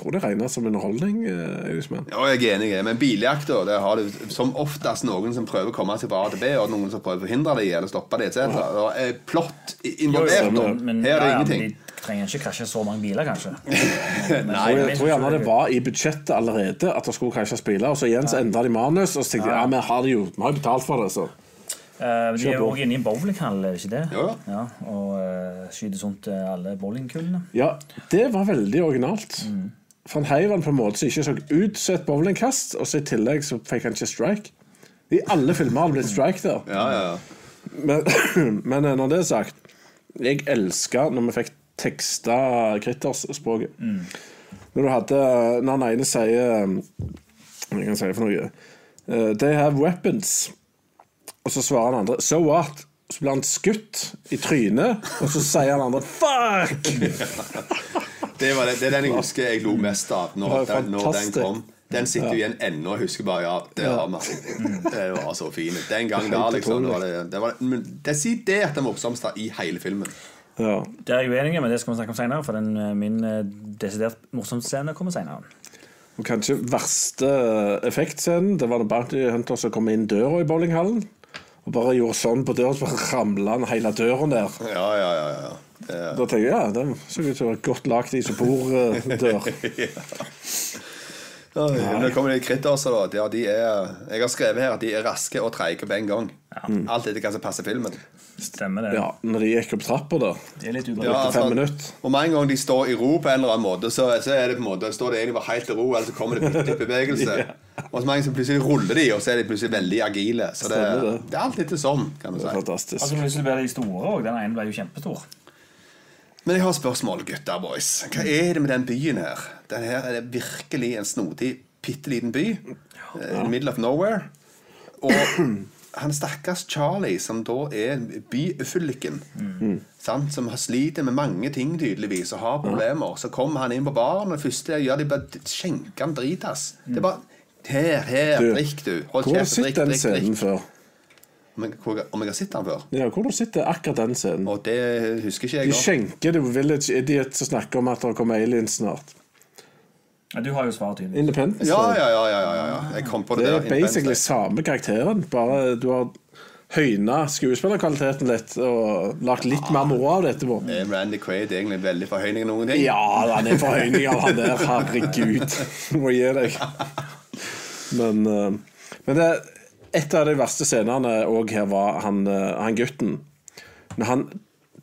tror det regnes som underholdning. eh, Ja, jeg er enig, men biljakt da, det har du som oftest noen som prøver å komme seg fra A til B, og noen som prøver å forhindre det eller stoppe det, etc. Det er plott involvert. Her er det ja, ja, ingenting. Trenger ikke krasje så mange biler, kanskje. Nei, jeg tror gjerne det var i budsjettet allerede at det skulle krasjes biler. Og så igjen så endra de manus, og så tenkte de ja, vi har det jo, vi har jo betalt for det. så Uh, de er jo også inne i en bowlinghall, er det ikke det? Ja. Ja, og uh, skyter sånt til alle bowlingkulene. Ja, det var veldig originalt. For han heiv den på en måte som ikke så ut som et bowlingkast, og så i tillegg så fikk han ikke strike. I alle filmer har det blitt strike der. Ja, ja, ja. Men, men når det er sagt, jeg elska når vi fikk teksta Critters-språket. Når du hadde Når den ene sier Hva kan jeg si for noe? Eh, They have weapons. Og så svarer han andre So what? Så blir han skutt i trynet, og så sier han andre Fuck! Det, var det, det er den jeg husker jeg lo mest av når, Det var den, når den kom. Den sitter jo igjen ennå. Jeg husker bare ja, det har vi. Det var så fint. Den gangen da, liksom. Det, var det, det, var, at det morsomste i hele filmen. Ja. Det er jeg uenig men det skal vi snakke om senere, for den, eh, min eh, desidert morsomste scene kommer senere. Og kanskje verste effektscenen Det var en Bounty Hunter som kom inn døra i bowlinghallen. Og bare gjorde sånn på døra, så bare ramla han hele døra der. Ja, ja, ja. ja. Det, Da tenker jeg ja, den så ut som være godt lagd isopor-dør. Ja, Det kommer til kritters, da, ja, de er, jeg har skrevet her at de er raske og treige på en gang. Alt etter hva som passer filmen. Stemmer det. Ja, når de gikk opp trappa, da. Det er litt Ja, altså, fem minutter. Og med en gang de står i ro på en eller annen måte, så, så er det på en måte, står det egentlig bare helt i ro, eller så kommer det litt bevegelse. Og så mange som plutselig ruller de, og så er de plutselig veldig agile. Så det, det. det er alt litt sånn, kan du si. Fantastisk. Altså, Plutselig blir de store òg. Den ene ble jo kjempestor. Men jeg har spørsmål, gutter boys. Hva er det med den byen her? Den her er det virkelig en snodig, bitte liten by. Ja. Middle of nowhere. Og han stakkars Charlie, som da er byfylliken, mm. som har sliter med mange ting tydeligvis, og har problemer, så kommer han inn på baren, og det første jeg gjør, de bare skjenker han dritas. Det er bare Her, her, Du, drikk, du. drikk. Hvor har du kjeft, sett den scenen før? Om jeg, hvor- om jeg har sett den før? Ja, hvor du sitter akkurat den scenen? Og det husker ikke jeg. De skjenker The Village Idiot som snakker om at det kommer aliens snart. Ja, du har jo svaret tydelig. Independence Ja, Day. ja, ja, ja, ja, ja. Jeg kom på det, Det der. er basically samme karakteren, bare du har høyna skuespillerkvaliteten litt og lagt litt mer moro av det etterpå. Er Randy Quaid egentlig veldig forhøyning av noen ting? Ja, han er forhøyning av han der. Herregud. Må gi deg. Men, eh, men det, et av de verste scenene òg her var han, eh, han gutten. Når han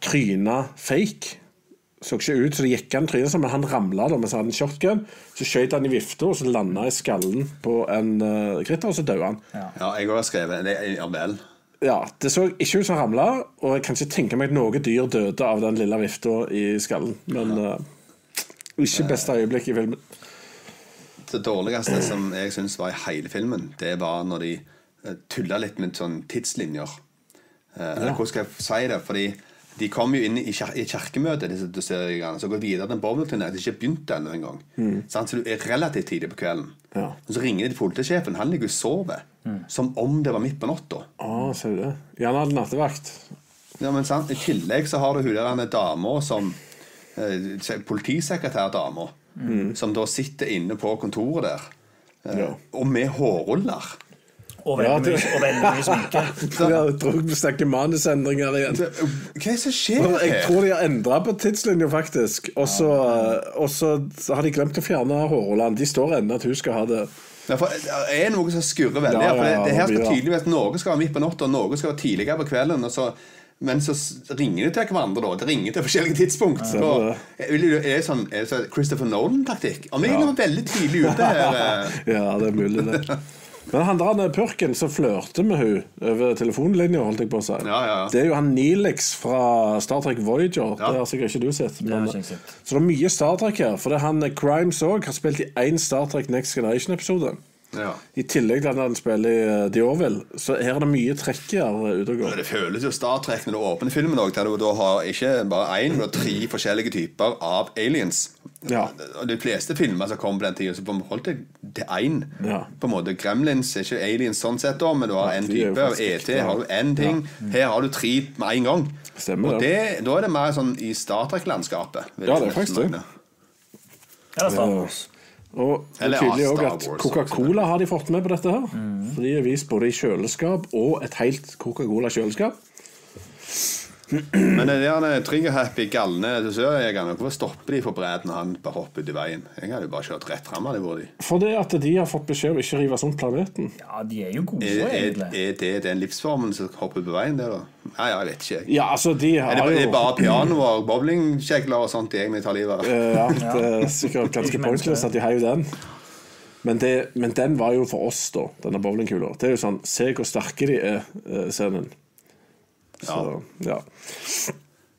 tryna fake. Så ikke ut, så det gikk han trynet som, men han ramla mens han hadde en shotgun. Så skjøt han i vifta, og så landa i skallen på en uh, kritter, og så døde han. Ja, jeg har skrevet det. er vel. Ja, Det så ikke ut som han ramla, og jeg kan ikke tenke meg at noe dyr døde av den lille vifta i skallen. Men uh, ikke beste øyeblikk i filmen. Det dårligste som jeg syns var i hele filmen, det var når de tulla litt med sånn tidslinjer. Eh, eller Hvordan skal jeg si det? Fordi de kom jo inn i, kjer i kirkemøtet, disse doseriene, så går videre til en bowlingturné. Det er ikke begynt ennå engang. Sant? Så du er relativt tidlig på kvelden. Ja. Men så ringer de til politisjefen. Han ligger og sover. Som om det var midt på natta. Ah, ser du det? Jan hadde nattevakt. Ja, men sant? I tillegg så har du hun der dama som eh, Politisekretærdama. Mm. Som da sitter inne på kontoret der. eh, Ja. Og med hårruller. Og Ja, veldig det- mye, og veldig mye sminke. Jeg tror vi snakker manusendringer igjen. Det- Hva er det som skjer Jeg tror de har endra på tidslinja, faktisk. Og så har de glemt å fjerne hårrullene. De står ennå at hun skal ha det. Ja, for det er noe som skurrer veldig. Ja, ja, for det, det her skal tydelig være at noen skal være midt på natta, og noen skal være tidligere på kvelden. Og så, men så ringer de til hverandre, da. Det ringer til forskjellige tidspunkt. Ja, det er det- er det sånn, er det sånn Christopher Nolan-taktikk? Om det ja. er veldig tidlig ute her eh, Ja, det er mulig, det. Men han der purken som flørter med hun over telefonlinja, holdt jeg på å si. Ja, ja. Det er jo han Neelix fra Star Trek Voyager. Ja. Det har sikkert ikke du sett. Men, det ikke sett. så det er mye Star Trek her. For det er han eh, Crimes òg har spilt i én Star Trek Next Generation-episode. Ja. I tillegg til at han spiller i eh, The Orville. Så her er det mye trekk her ute og går. Det føles jo Star Trek når du åpner filmen òg, der du da har ikke bare én, men tre forskjellige typer av aliens. Ja. De fleste filmer som kom på den tida, så holdt det til én. Ja. På en måte Gremlins er ikke aliens sånn sett, da, men du har én er type. Og ET har du én ting. Her har du tre med en gang. Stemmer og det. Da er det mer sånn i Star Trek-landskapet. Ja, det er faktisk det. Ja, det Star Wars. Og det er tydelig òg at Coca-Cola har de fått med på dette. her For de er vist både i kjøleskap og et helt Coca-Cola-kjøleskap. Men det der trigger-happy, galne dusørjegerne, hvorfor stopper de for Brad når han bare hopper ut i veien? Jeg hadde jo bare kjørt rett fram. av jeg vært de. Fordi at de har fått beskjed om ikke å rive sånn planeten. Ja, de er jo gode, Er, er, egentlig. er det den livsformen som hopper på veien det, da? Nei, jeg vet ikke. jeg. Ja, altså, de har Er det, er jo det bare piano og bowlingkjegler og sånt de egentlig tar livet av? Eh, Ja, det er sikkert ganske pointless at de har jo den. Men, det, men den var jo for oss, da, denne bowlingkula. Det er jo sånn Se hvor sterke de er, eh, scenen. Så, ja.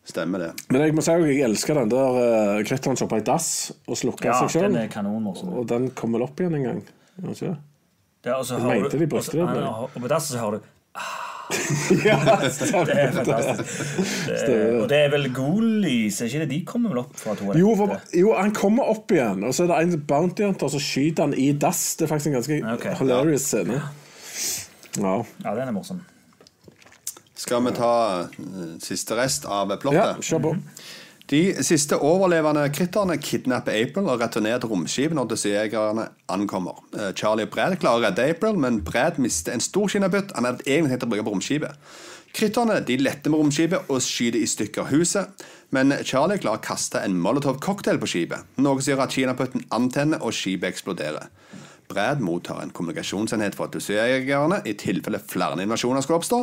Stemmer det. Men jeg må si at jeg elsker den der uh, kritteren som på i dass og slukker Ja, seg sjøl. den er kanonmorsom. Og den kommer vel opp igjen en gang. Den ikke det? Det er- og så Jeg mente du- de brukte det, Og på dassen så hører du Ja, Det er fantastisk. Det og det er vel Goolies, er ikke det de kommer vel opp fra toalettet? Jo, for, jo, han kommer opp igjen, og så er det en bounty hunter som skyter han i dass. Det er faktisk en ganske okay. hilarious scene. Ja. Ja, den er morsom. Skal vi ta eh, siste rest av plottet? ja, kjør på. De siste overlevende kritterne kidnapper April og returnerer til romskipet når dødsjegerne ankommer. Eh, Charlie og Brad klarer å redde April, men Brad mister en stor skinnebøtt han hadde egentlig tenkt å bruke på romskipet. Kritterne de letter med romskipet og skyter i stykker huset, men Charlie klarer å kaste en molotov-cocktail på skipet, noe som gjør at kinaputten antenner og skipet eksploderer. Brad mottar en kommunikasjonsenhet fra dødsjegerne i tilfelle flere invasjoner skal oppstå,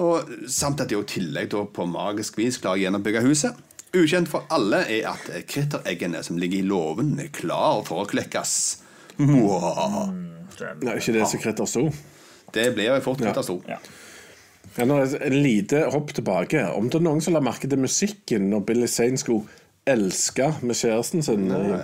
og samt at de i tillegg da på magisk vis klarer å gjennombygge huset. Ukjent for alle er at krittereggene som ligger i låven, er klar for å klekkes. Mwah. Nei, ikke det som kritter sto. Det blir jo fort kritter sto. Ja. Ja, er det en lite hopp tilbake. Om det er noen som la merke til musikken når Billy Zane skulle elske med kjæresten sin i-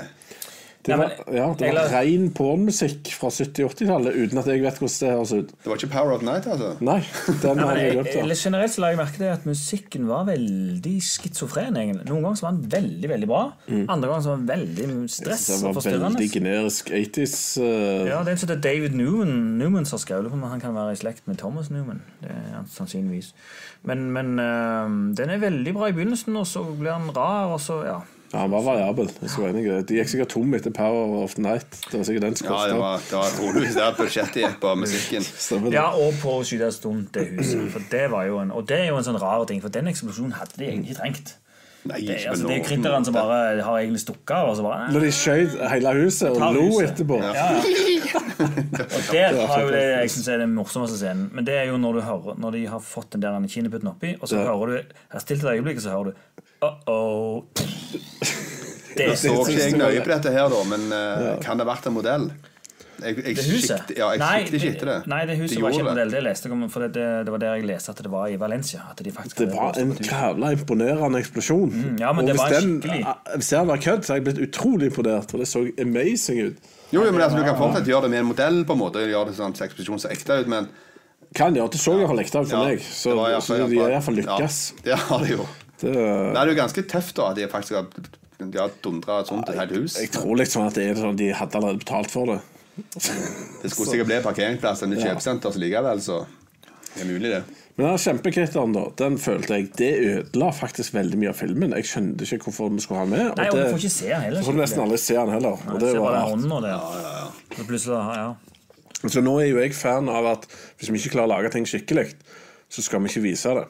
Det Nei, var, men- ja, det var la- ren pornmusikk fra 70-80-tallet, uten at jeg vet hvordan det høres ut. Det var ikke Power of Night, altså? Nei, den Nei, jeg jeg, eller generelt så la jeg merke til at musikken var veldig schizofren. Noen ganger så var den veldig veldig bra, andre ganger så var den veldig stress Det og var forstyrrende. veldig generisk 80s uh... Ja, det er en som heter David Newman, Newman som har skrevet på, men han kan være i slekt med Thomas Newman. Det er han sannsynligvis. Men, men uh, den er veldig bra i begynnelsen, og så blir han rar, og så ja. Ja, han var variabel. De gikk sikkert tom etter Power of the Night. Det var sikkert den som Ja, det var, det var troligvis der budsjettet gikk på musikken. Ja og på å skyte en stund det huset. For det var jo en, og det er jo en sånn rar ting, for den eksplosjonen hadde de egentlig trengt. Nei, Det, ikke altså, det er noen kritterne som bare har egentlig stukket av. Og så bare, Når de skjøt hele huset og lo huset. etterpå. Ja, ja. Og der har jo det jeg synes er den morsomste scenen. Men det er jo når du hører Når de har fått den der kinneputten oppi, og så Ja. hører du Her stilt et øyeblikk, så hører du Uh-oh. Det, Så ikke jeg nøye på dette her, da, men uh, kan det ha vært en modell? Jeg, jeg det huset? sikte- ja, jeg nei, det, ikke etter det. Nei, det huset De var ikke en modell. Det leste for det, det, det var der jeg leste at det var i Valencia. At de faktisk Det var en jævla imponerende eksplosjon. Mm, ja, men og det hvis, var den, skikkelig- hvis det hadde vært kødd, så hadde jeg blitt utrolig imponert. For det så amazing ut. Jo, men altså, Du kan fortsatt gjøre det med en modell, på en måte gjøre det sånn at eksplosjonen ser ekte ut, men Kan gjøre. Det så iallfall ekte ut for meg. Så, det var så de har iallfall lykkes. Ja, det har de jo. Det, Det er jo ganske tøft da at de faktisk har, de har dundra et sånt et helt hus. jeg tror liksom at det er sånn de hadde allerede betalt for det. Det skulle sikkert bli parkeringsplass enn et kjøpesenter så likevel, så det er mulig, det. Men den kjempekritteren, da, den følte jeg Det ødela faktisk veldig mye av filmen. Jeg skjønte ikke hvorfor vi skulle ha den med. Nei, og det, du får ikke se den heller. Du får nesten aldri se den heller. Og det var rart. og det. Og plutselig, ja. Så nå er jo jeg fan av at hvis vi ikke klarer å lage ting skikkelig, så skal vi ikke vise det.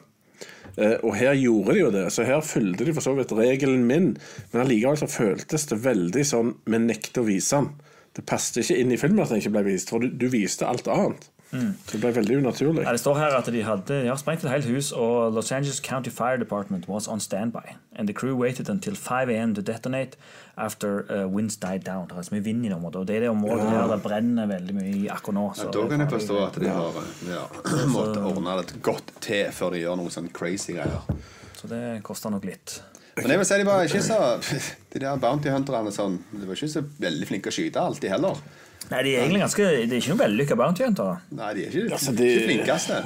Eh, og her gjorde de jo det, så her fulgte de for så vidt regelen min. Men allikevel så føltes det veldig sånn vi nekter å vise den. Det passet ikke inn i filmen at den ikke ble vist, for du, du viste alt annet. Så det ble veldig unaturlig. Ja, det står her at de hadde ja, sprengt et helt hus, og Los Angeles County Fire Department was on standby. And the crew waited until 5 a.m. to detonate after uh, winds died down. Det er så mye vind i det området, og det er det området her det brenner veldig mye akkurat nå. så Da kan jeg forstå at de har ja, måttet ordne det godt til før de gjør noe sånn crazy greier. Så det koster nok litt. Men jeg vil si de var ikke så De der bounty hunterne sånn, de var ikke så veldig flinke å skyte alltid heller. Nei, de er egentlig ganske Det er ikke noe vellykka bounty hunter. Nei, de er ikke, Altså, de- ikke flinkeste.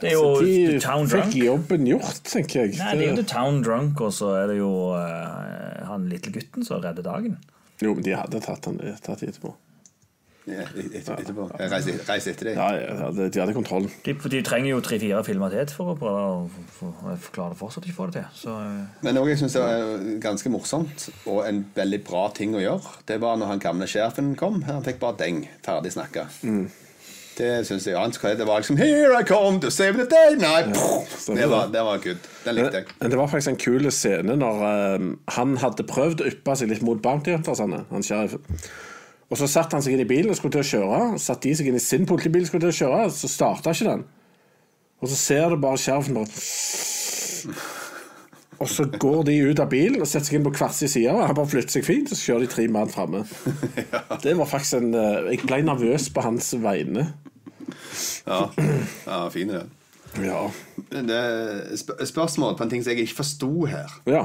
Det er jo de The Town Drunk. fikk jobben gjort, tenker jeg. Nei, det er jo The Town Drunk, og så er det jo uh, han lille gutten som redder dagen. Jo, men de hadde tatt han tatt etterpå. Ja, et- etterpå. Reis, reis etter dem. Ja, ja, de, de hadde kontrollen. De, de trenger jo tre-fire filmer til for å prøve å for, for, klare det fortsatt ikke få det til. Så eh, Men noe jeg syns er ganske morsomt, og en veldig bra ting å gjøre, det var når han gamle sjefen kom. Han fikk bare deng. Ferdig snakka. Det syns jeg. annet det var liksom Here I come to save the day! Nei, ja, det, var, det. det var good. Den likte jeg. Men det var faktisk en kul scene når um, han hadde prøvd å yppe seg litt mot Bounty Huntersene, han sheriffen. Og så satte han seg inn i bilen og skulle til å kjøre. Satt de seg inn i sin politibil og skulle til å kjøre, så starta ikke den. Og så ser du bare sheriffen bare Og så går de ut av bilen og setter seg inn på hver sin side. Han bare flytter seg fint, og så kjører de tre mann framme. Det var faktisk en eh, Jeg ble nervøs på hans vegne. Ja, ja fin det. Ja. Det sp spørsmål på en ting som jeg ikke forsto her. ja.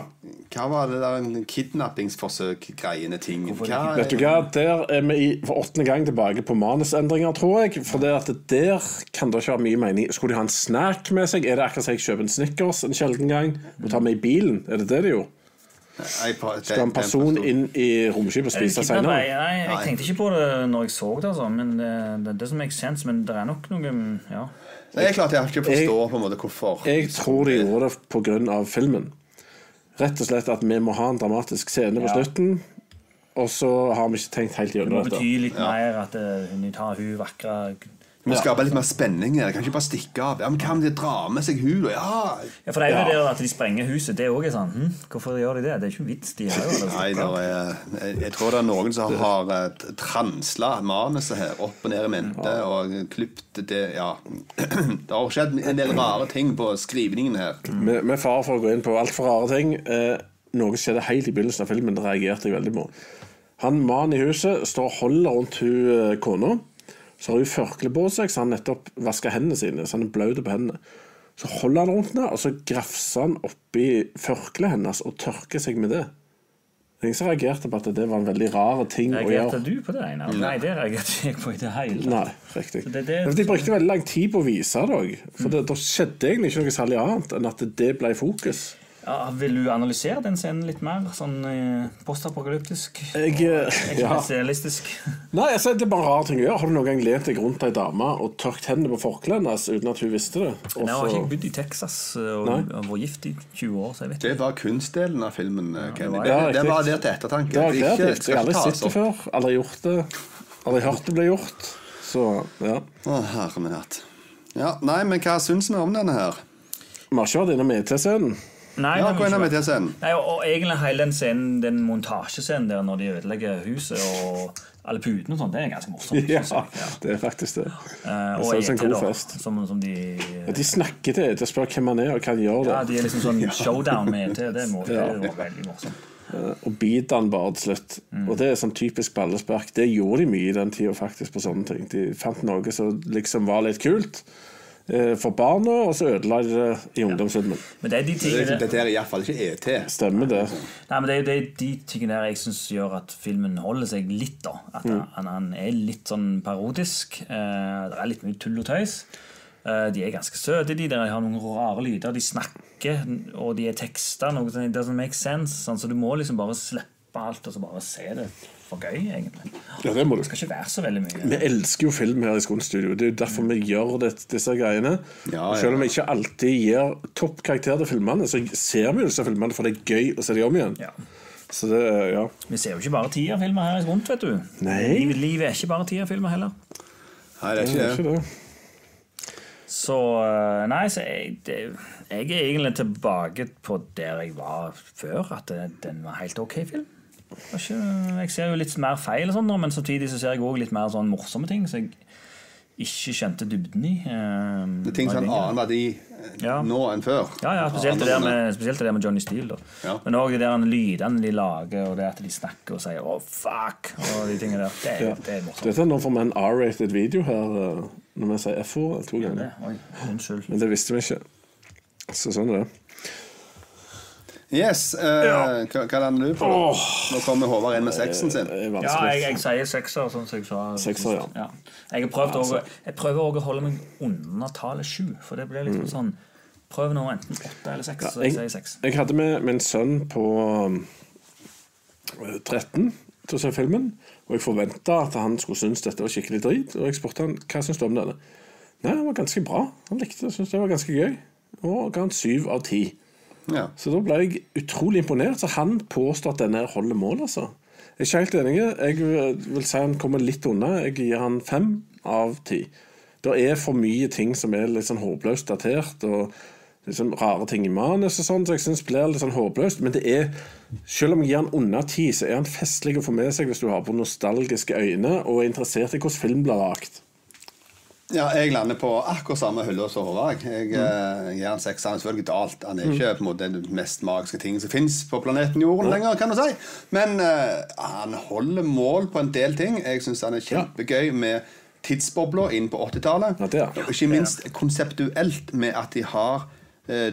Hva var det der kidnappingsforsøk-greiene ting? Hva, Vet du hva, Der er vi i, for åttende gang tilbake på manusendringer, tror jeg. For det at der kan det ikke ha mye mening. Skulle de ha en snack med seg? Er det akkurat som jeg kjøper en Snickers en sjelden gang og tar med i bilen? Er det det de gjorde? Jeg Skal en person inn i romskipet og spise senere? Nei, jeg tenkte ikke på det når jeg så det, altså. Men det, det, det som makes sense. Men det er nok noe Ja. Det er klart jeg har ikke forstår på en måte hvorfor. Jeg tror de gjorde det pga. filmen. Rett og slett at vi må ha en dramatisk scene på Ja. slutten. Og så har vi ikke tenkt helt Det må gjennom bety litt mer at eh, hun tar hun vakre Vi må skape litt mer spenning her. Kan ikke bare stikke av. Ja, men Hva om de drar med seg hun? Ja. Ja, for det er jo Ja. det at de sprenger huset. Det er også sånn hm, Hvorfor gjør de det? Det er ikke vits. De har jo det. Nei, det er, jeg, jeg tror det er noen som har uh, transla manuset her opp og ned i mente og klipt det Ja. Det har skjedd en del rare ting på skrivningen her. Med, med fare for å gå inn på altfor rare ting eh, Noe skjedde helt i begynnelsen av filmen. Det reagerte jeg veldig på. Han mannen i huset står og holder rundt hun eh, kona. Så har hun førkle på seg, så han nettopp vasker hendene sine. Så han er blaut på hendene. Så holder han rundt henne, og så grafser han oppi førkleet hennes og tørker seg med det. Ingen som reagerte på at det var en veldig rar ting å Reagerte du på det, Einar? Nei, det reagerte jeg på i det hele tatt. Nei, riktig. Det- det- De brukte veldig lang tid på å vise det òg. For det, da skjedde egentlig ikke noe særlig annet enn at det ble fokus. Ja, vil du analysere den scenen litt mer? Sånn eh, postapokalyptisk? Jeg, eh, ja. Eksistensialistisk? Nei, altså, Det er bare en rar ting å gjøre. Har du noen gang lent deg rundt ei dame og tørket hendene på forkleet hennes uten at hun visste det? Nei, Jeg har ikke bodd i Texas og, og vært gift i 20 år, så jeg vet Det var kunstdelen av filmen. eh, Kenny. var- Det, Ja, det, var der til ettertanke. det var det, kreativt. Jeg har aldri ikke sett det før. Aldri gjort det. Aldri hørt det bli gjort. Så ja. Å, herre min hatt. Ja, nei, men hva syns vi om denne her? Vi har ikke vært innom ET-scenen. Nei, Ja, hva med scenen. Nei, og, og egentlig hele den scenen, den montasjescenen der når de ødelegger huset og alle putene og sånn, det er ganske morsomt. Ja, ja, det er faktisk det. Uh, og en god da, fest. som, som de Ja, De snakker til ET og spør hvem han er og hva han gjør. Ja, de er liksom sånn showdown med ET. Det, må, det var veldig morsomt. Og biter han bare til slutt. Mm. Og det er sånn typisk ballespark. Det gjorde de mye i den tida faktisk på sånne ting. De fant noe som liksom var litt kult eh, for barna, og så ødela de det i ungdomsfilmen. Men det er de tingene Dette er iallfall ikke ET. Stemmer det. Nei, men det er jo det er de tingene der jeg syns gjør at filmen holder seg litt. da At han, han er litt sånn parodisk. Eh, det er litt mye tull og tøys. Eh, de er ganske søte, de. De har noen rare lyder. De snakker, og de er teksta. Noe it doesn't make sense. Sånn, så du må liksom bare slippe alt og så bare se det for gøy, egentlig. Ja, det må du. Det skal ikke være så veldig mye. Vi elsker jo film her i Skånstudio. Det er jo derfor vi gjør det, disse greiene. Ja, Og. Selv om vi ikke alltid gir topp karakter til filmene, så ser vi jo disse filmene for det er gøy å se dem om igjen. Ja. Så det, ja. Vi ser jo ikke bare tierfilmer her i rundt, vet du. Nei. Livet, livet er ikke bare tierfilmer heller. Nei, det er Det ikke er det. ikke det. Så eh, Nei, så jeg, det, jeg er egentlig tilbake på der jeg var før. At den var helt ok film. Ikke, jeg ser jo litt mer feil, og sånn, men samtidig så ser jeg også litt mer sånn morsomme ting. Så jeg ikke kjente dybden i. eh, Det er ting som har en de annen verdi Ja. nå enn før. Ja, ja, spesielt det der med, spesielt det der med Johnny Steele. Da. Ja. Men òg de der lydene de lager, og det at de snakker og sier 'å, fuck' og de tingene der. Det, er- Ja. det er morsomt. Dette er nå får meg en R-rated video her eh, når vi sier F-ord to Det, oi. Men det visste vi ikke. Så sånn er det. Yes, Uh, hva, hva lander du på? Nå kommer Håvard inn med seksen sin. Er Ja, jeg, jeg sier sekser, sånn som jeg sa. Sekser, ja. Jeg, har prøvd også, jeg prøver også å holde meg under tallet sju, for det blir litt sånn Prøv nå enten åtte eller seks, så jeg sier seks. jeg hadde med min sønn på um, 13 til å se filmen, og jeg forventa at han skulle synes dette var skikkelig drit. Og jeg spurte han hva syns du om denne. Nei, den var ganske bra. Han likte det, syntes det var ganske gøy. Og ga han syv av ti. Ja. Så da ble jeg utrolig imponert. Så han påstår at denne holder mål, altså. Jeg er ikke helt enig. Jeg vil si han kommer litt unna. Jeg gir han fem av ti. Det er for mye ting som er litt sånn håpløst datert, og liksom rare ting i manus og sånn, så jeg syns blir litt sånn håpløst. Men det er, selv om jeg gir han unna ti, så er han festlig å få med seg hvis du har på nostalgiske øyne og er interessert i hvordan film blir lagd. Ja, jeg lander på akkurat samme hylle som Håvard. Jeg, Mm. eh, gir han seks. Han er selvfølgelig galt. Han er ikke på en måte den mest magiske tingen som fins på planeten Jorden lenger, kan du si. Men uh, han holder mål på en del ting. Jeg syns han er kjempegøy med tidsbobler inn på 80-tallet. Ja. Og ikke minst konseptuelt med at de har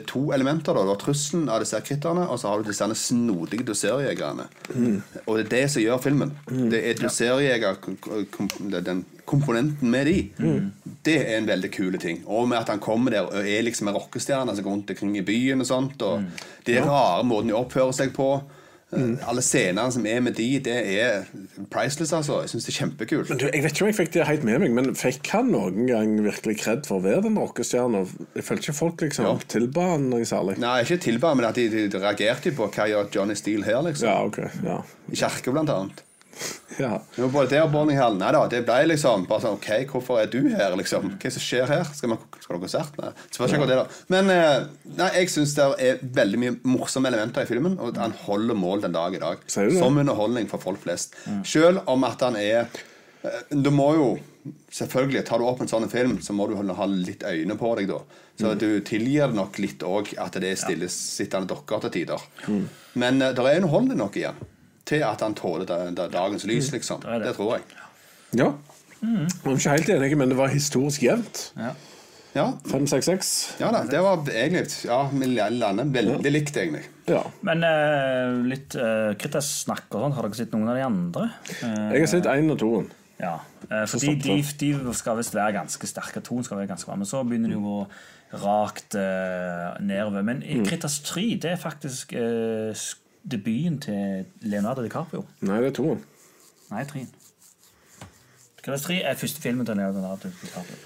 to elementer. Da. Du har trusselen av disse kritterne, og så har du disse snodige doserjegerne. Og det er det som gjør filmen. Det er doserjeger, er den komponenten med de. Det er en veldig kul ting. Og med at han kommer der og er liksom en rockestjerne som går rundt omkring i byen og sånt. Og det er rare måten de oppfører seg på. Eh, Alle scenene som er med de, det er priceless, altså. Jeg syns det er kjempekult. Men du, jeg vet ikke om jeg fikk det helt med meg, men fikk han noen gang virkelig kred for å være den rockestjerna? Jeg følte ikke folk liksom Ja. tilba han noe særlig. Nei, ikke tilba, men at de, de, de reagerte på hva gjør Johnny Steele her, liksom. Ja, ok. Ja. I kirka, blant annet. Ja. Jo, både det og Bonnie Hall. Nei da, det ble liksom bare sånn OK, hvorfor er du her, liksom? Hva er det som skjer her? Skal man skal du ha konsert? Nei. Spør ikke akkurat det, da. Men eh, nei, jeg syns det er veldig mye morsomme elementer i filmen, og han holder mål den dag i dag. Det? Som underholdning for folk flest. Selv om at han er eh, Du må jo Selvfølgelig, tar du opp en sånn film, så må du ha litt øyne på deg, da. Så du tilgir det nok litt òg at det er stillesittende dokker til tider. Men uh, det er underholdning nok igjen til at han tåler da, da, dagens lys, liksom. Det, det. Det tror jeg. ja. Jeg er ikke helt enig, men det var historisk jevnt. Ja. Ja, 5-6-6. ja da, det var egentlig Ja, landet veldig ja. likt, egentlig. Ja. Men uh, litt uh, snakk og sånn, har dere sett noen av de andre? Uh, Jeg har sett én og toen. Ja, eh, fordi de, de skal visst være ganske sterke. Toen skal være ganske bra, men så begynner de å gå rakt uh, nedover. Men i Kritas 3 det er faktisk eh, sk- debuten til Leonardo DiCaprio. Nei, det er toen. Nei, 3. Kritas 3 er første filmen til Leonardo DiCaprio.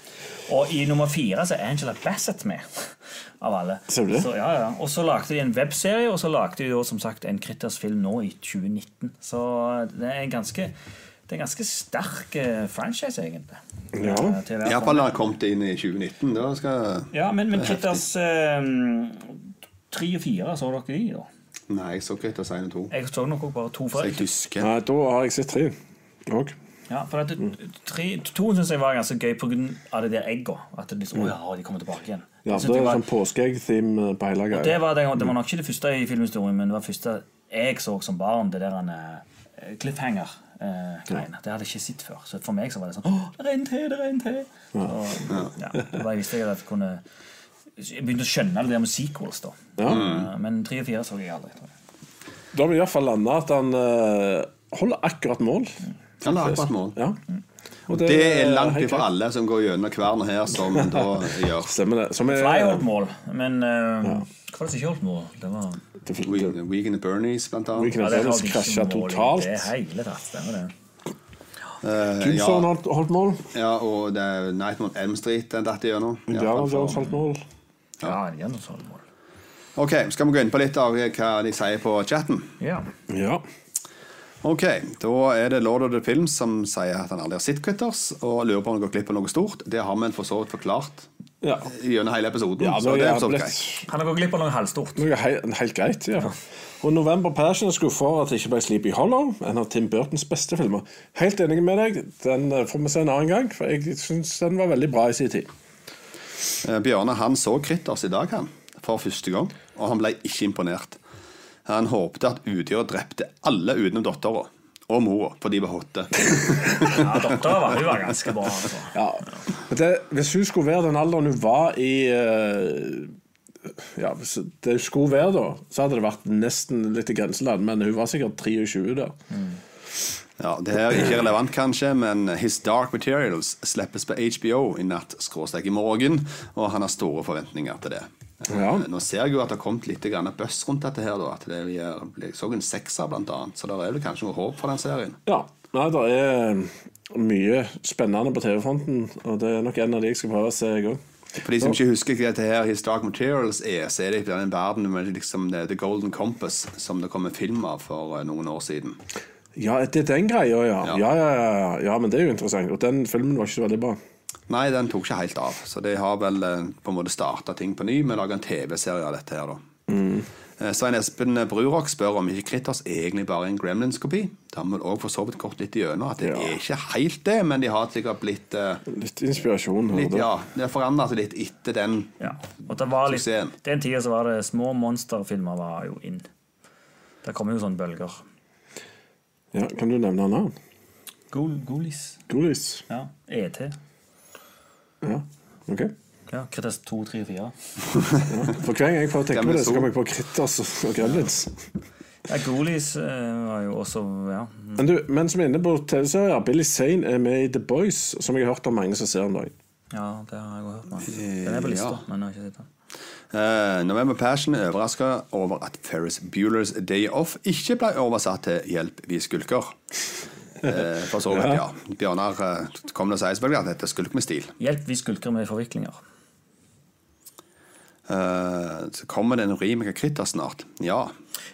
Og i nummer fire så er Angela Bassett med. Av alle. Ser du det? Så, ja, ja. Og så lagde de en webserie, og så lagde de jo, som sagt en Kritas-film nå i 2019. Så det er en ganske det er en ganske sterk eh, franchise, egentlig. Ja. Eh, Iallfall har kommet inn i 2019. Da skal Ja, men, men Kritters eh, tre og fire, så dere de, da? Nei, jeg så ikke etter Sine 2. Jeg så nok bare to. Så husker. Nei, da har jeg sett tre òg. ja, for at tre, to syns jeg var ganske gøy pga. det der egget. At det liksom, å ja, de kommer tilbake igjen. Ja, Jeg synes det det er var- sånn påskeegg-theme på hele Det var, det, det var nok ikke det første i filmhistorien, men det var det første jeg så som barn. Det der eh, cliffhanger-greiene. det hadde jeg ikke sett før. Så for meg så var det sånn Å, det er en til! Det er en til! Så, ja, det var, jeg visste jeg at jeg kunne Jeg begynte å skjønne det der med sequels, da. Ja. Eh, Men tre og fire så jeg aldri. Tror jeg. Da har vi iallfall landa at han eh, holder akkurat mål. Han har akkurat mål. Ja. Og Det er langt ifra alle som går gjennom kverna her, som da gjør Stemmer det. Som er Fly holdt mål, men uh, hva var det som ikke holdt mål? Det var We- Weekend at Bernies, blant annet. Weekend at det Bernies krasja totalt. Det hele tatt, stemmer det. Tombstone ja, holdt, mål. ja, og det er Nightmare on Elm Street den datt igjennom. Ja, holdt mål. Ja, en gjennomsnittsmål. Ok, Skal vi gå inn på litt av hva de sier på chatten? Ja. Ja. Ok, Da er det Lord of the Films som sier at han aldri har sett Critters, og lurer på om han går glipp av noe stort. Det har vi for så vidt forklart ja. gjennom hele episoden. Ja, så det er så blitt greit. Han har gått glipp av noe halvstort. noe he helt greit. ja. Og November Passion er skuffa over at det ikke ble Sleepy Hollow, en av Tim Burtons beste filmer. Helt enig med deg. Den får vi se en annen gang, for jeg syns den var veldig bra i sin tid. Eh, Bjørne han så Critters i dag, han. For første gang. Og han ble ikke imponert. Han håpte at udyret drepte alle utenom dattera. Og mora, for de var hotte. Ja, Dattera var, var ganske bra. Altså. Ja. Det, hvis hun skulle være den alderen hun var i eh, Ja, hvis det skulle være da, så hadde det vært nesten litt i grenseland, men hun var sikkert 23 der. Ja, Det her er ikke relevant, kanskje, men His Dark Materials slippes på HBO i natt skråstrek i morgen, og han har store forventninger til det. Ja. Eh, Nå ser jeg jo at det har kommet litt bøss rundt dette her. da, at det er, Jeg så en sekser, blant annet, så der er vel kanskje noe håp for den serien. Ja. Nei, det er mye spennende på TV-fronten, og det er nok en av de jeg skal prøve å se, i òg. For de som ikke husker hva dette her His Dark Materials er, så er det den verden med liksom The Golden Compass, som det kom en film av for eh, noen år siden. Ja, det er den greia, ja. Ja. Ja. Ja, ja, ja. ja, men det er jo interessant. Og den filmen var ikke så veldig bra. Nei, den tok ikke helt av. Så de har vel eh, på en måte starta ting på ny med å lage en TV-serie av dette her, da. Mm. Svein Espen Brurok spør om ikke Kritters egentlig bare er en Gremlins-kopi. Det har vi òg for så vidt kort litt igjennom, at det Ja. er ikke helt det, men de har sikkert blitt uh, Litt inspirasjon. litt. Ja, det har forandret seg litt etter den. Ja. Og det var litt, Suksessen. den tida så var det små monsterfilmer var jo inn. Det kom jo sånne bølger. Ja, kan du nevne navn? Gol, Golis. Golis. Ja. ET. Ja, ok. Ja, Kritas 2, 3, 4. For hver gang jeg får tenke på det, så kommer jeg på Kritas og Gremlins. Ja, Golis eh, var jo også Ja. Men du, mens vi er inne på TV-serier, Billy Zane er med i The Boys, som jeg har hørt om mange som ser om dagen. ja, det har jeg jo hørt. nå. Den er på lista, Ja. men jeg har ikke sett den. Eh, November Passion er overraska over at Ferris Bueller's Day Off ikke ble oversatt til Hjelp, vi skulker. Uh, for så vidt, ja. Bjørnar uh, kom og sa selvfølgelig at dette skulk med stil. Hjelp, vi skulker med forviklinger. Så kommer det en remake av Kritter snart. Ja.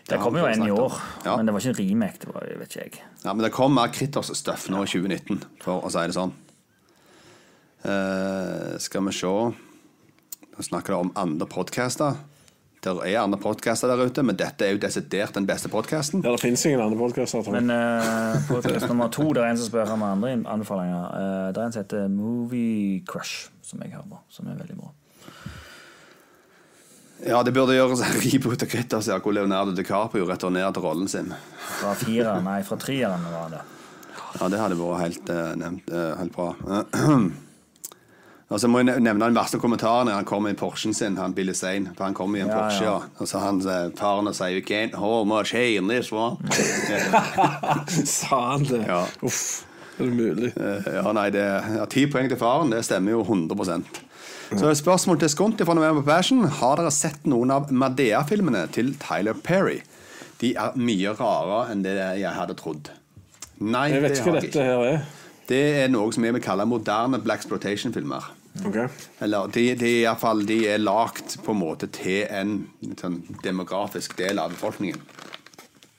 Det det kom jo en i år, Ja. men det var ikke en remake. Det var, vet ikke jeg. ja, men det kom mer Kritters-stuff nå i 2019, for å si det sånn. Skal vi se Nå snakker det om andre podcaster. Det er andre podcaster der ute, men dette er jo desidert den beste podkasten. Ja, det fins ingen andre podkaster. Men uh, podcast nummer to det er en som spør om andre anbefalinger. Uh, det er en som heter Movie Crush, som jeg hører på. Som er veldig bra. Ja, det burde gjøres en reboot av Kritters, ja, hvor Leonardo DiCaprio returnerer til rollen sin. Fra fire, nei, fra treeren var det. Ja, det hadde vært helt, uh, nevnt, uh, helt bra. Og så må jeg nevne den verste kommentaren når han kommer i Porschen sin, han Billy Zane. For han kommer i en Ja, Porsche, ja. Og så han eh, faren og sier You can't hold much hay in this one. Sa han det? Ja. Uff, er det mulig? Eh, ja, nei, det ja, Ti poeng til faren, det stemmer jo 100% Så spørsmål til Skonti fra November Passion. Har dere sett noen av Madea-filmene til Tyler Perry? De er mye rarere enn det jeg hadde trodd. Nei, Jeg vet ikke hva dette her er. Det er noe som jeg vil kalle moderne black exploitation-filmer. Ok. Eller de, de, er fall, de er lagt på en måte til en sånn demografisk del av befolkningen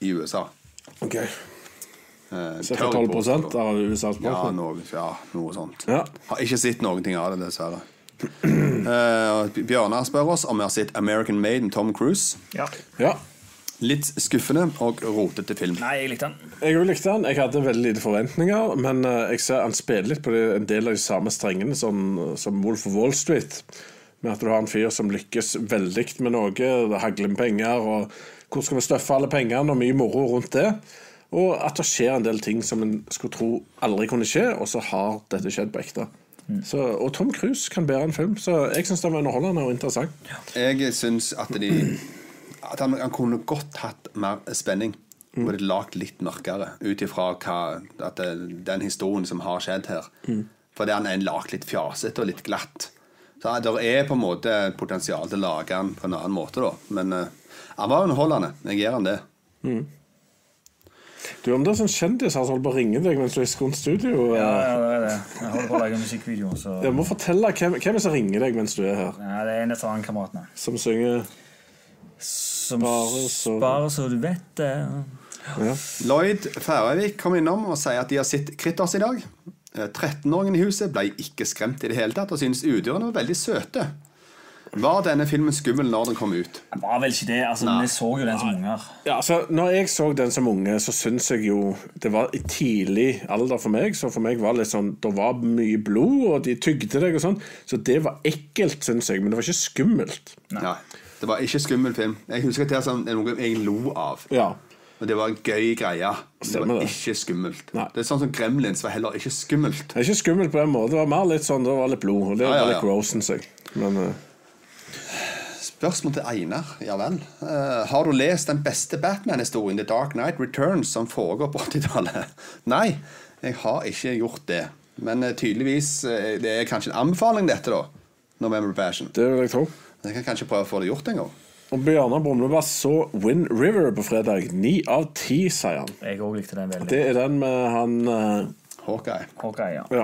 i USA. ok. Eh, Ca. tørr 12 påstå. av USAs ja noe, ja, noe sånt. Ja. Har ikke sett noen ting av det, dessverre. Eh, Bjørnar spør oss om vi har sett American Made med Tom Cruise. Ja. ja. Litt skuffende og rotete film. Nei, jeg likte den. Jeg òg likte han. Jeg hadde veldig lite forventninger, men eh, jeg ser han spiller litt på det, en del av de samme strengene som, som Wolf of Wall Street. Med at du har en fyr som lykkes veldig med noe, det hagler med penger, og hvor skal vi støffe alle pengene, og mye moro rundt det. Og at det skjer en del ting som en skulle tro aldri kunne skje, og så har dette skjedd på ekte. Så, og Tom Cruise kan bære en film, så jeg syns den var underholdende og interessant. Jeg syns at de At han, han kunne godt hatt mer spenning. Og det lagt litt mørkere ut ifra det, den historien som har skjedd her. Fordi han er lagd litt fjasete og litt glatt. Så det er på en måte potensial til å lage han på en annen måte, da. Men uh, han var underholdende. Jeg gir han det. Du, Om det er sånn kjendis som holder på å ringe deg mens du er i Skånt studio Ja, eh, ja, det er det. Jeg holder på å lage musikkvideo, så Jeg må fortelle hvem, hvem er det som ringer deg mens du er her, ja, Det er en av kameratene. som synger Som Bare så- du vet det. ja. Lloyd Færøyvik kom innom og sier at de har sett Kritters i dag. Eh, 13-åringen i huset ble ikke skremt i det hele tatt og syntes udyrene var veldig søte. Var denne filmen skummel når den kom ut? Det var vel ikke det. altså, Vi så jo den som unger. Ja, altså, når jeg så den som unge, så syns jeg jo Det var i tidlig alder for meg. Så for meg var det litt sånn Det var mye blod, og de tygde deg og sånn. Så det var ekkelt, syns jeg. Men det var ikke skummelt. Nei. Det var ikke skummel film. Jeg husker det er sånn- noe jeg lo av. Ja. Men det var en gøy greie. Det var det. ikke skummelt. Nei. Det er sånn som Gremlins var heller ikke skummelt. Det er ikke skummelt på den måten. Det var mer litt sånn Det var litt blod. Og det Ja, var litt grossen seg. Men uh... Spørsmål til Einar. Ja vel. Uh, har du lest den beste Batman-historien, The Dark Knight Returns, som foregår på 80-tallet? Nei, jeg har ikke gjort det. Men uh, tydeligvis Det er kanskje en anbefaling, dette, da. November Passion. det vil jeg tro. Jeg kan kanskje prøve å få det gjort en gang. Og Bjørnar Brumlebass så Wind River på fredag. Ni av ti, sier han. Jeg òg likte den veldig. Det er den med han uh... Hawkeye. Hawkeye, ja. Ja.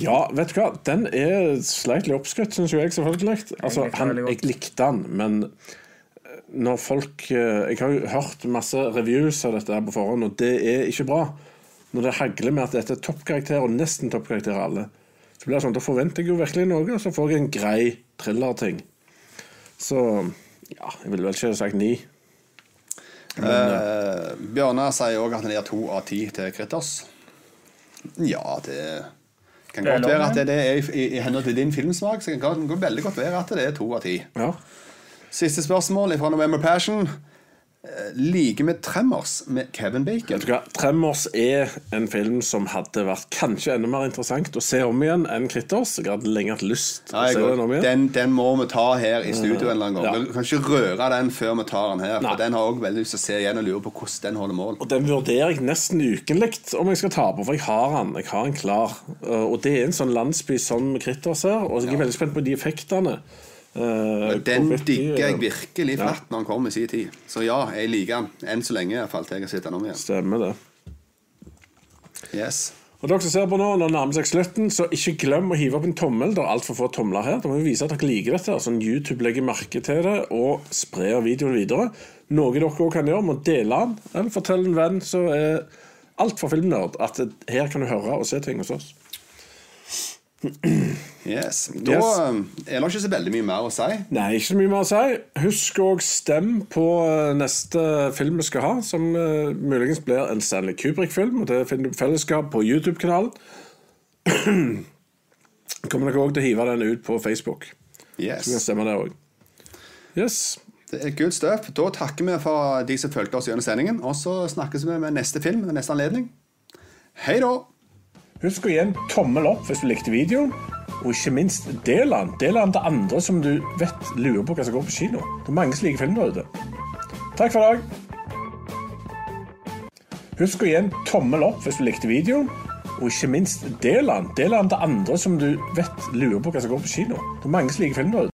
ja, vet du hva? Den er slightly oppskrytt, syns jo jeg, selvfølgelig. Altså, likte den han, jeg likte han, men eh, når folk eh, Jeg har jo hørt masse reviews av dette her på forhånd, og det er ikke bra. Når det hagler med at dette er toppkarakter, og nesten toppkarakter alle. Så Så blir det sånn, Da forventer jeg jo virkelig noe, og så får jeg en grei thrillerting. Så ja, jeg ville vel ikke sagt ni. Eh, Bjørnar sier òg at han gir to av ti til Critters. Ja, det kan Det godt lov, være at det, det er i, i, i henhold til din filmsmak. Så kan det kan veldig godt være at det er to av ti. Ja. Siste spørsmål fra November Passion. Eh, Like med Tremors med Kevin Bacon. Tremors er en film som hadde vært kanskje enda mer interessant å se om igjen enn Critters. Jeg hadde lenge hatt lyst til å se den om igjen. den, den må vi ta her i studio en eller annen gang. Ja. Vi kan ikke røre den før vi tar den her. Nei. For Den har også veldig lyst til å se igjen og lure på hvordan den holder mål. Og den vurderer jeg nesten ukenlig om jeg skal ta på, for jeg har den. Jeg har den klar. Uh, Og det er en sånn landsby som Critters her, og jeg er veldig spent på de effektene. Uh, Den digger jeg virkelig Ja. flatt når den kom i sin tid. Så ja, jeg liker den. Enn så lenge, iallfall til jeg har sett den om igjen. Stemmer det. Yes. Og dere som ser på nå, når det nærmer seg slutten, så ikke glem å hive opp en tommel. Det er altfor få tomler her. Da må vi vise at dere liker dette, sånn YouTube legger merke til det og sprer videoen videre. Noe dere også kan gjøre, må dele den, eller fortelle en venn som er altfor filmnerd, at her kan du høre og se ting hos oss. Yes. Da Yes. eh, er det ikke så veldig mye mer å si. Nei, ikke så mye mer å si. Husk òg stem på eh, neste film vi skal ha, som uh, muligens blir en Stanley Kubrick-film. og Det finner du fellesskap på YouTube-kanalen. Kommer dere òg til å hive den ut på Facebook. Så kan Yes. stemme der òg. Yes. Det er good stuff. Da takker vi for de som fulgte oss gjennom sendingen. Og så snakkes vi med neste film ved neste anledning. Hei da! Husk å gi en tommel opp hvis du likte videoen. Og ikke minst del den. Del den til andre som du vet lurer på hva som går på kino. Det er mange som liker film der ute. Takk for i dag. Husk å gi en tommel opp hvis du likte videoen. Og ikke minst del den. Del den til andre som du vet lurer på hva som går på kino. Det er mange som liker film der ute.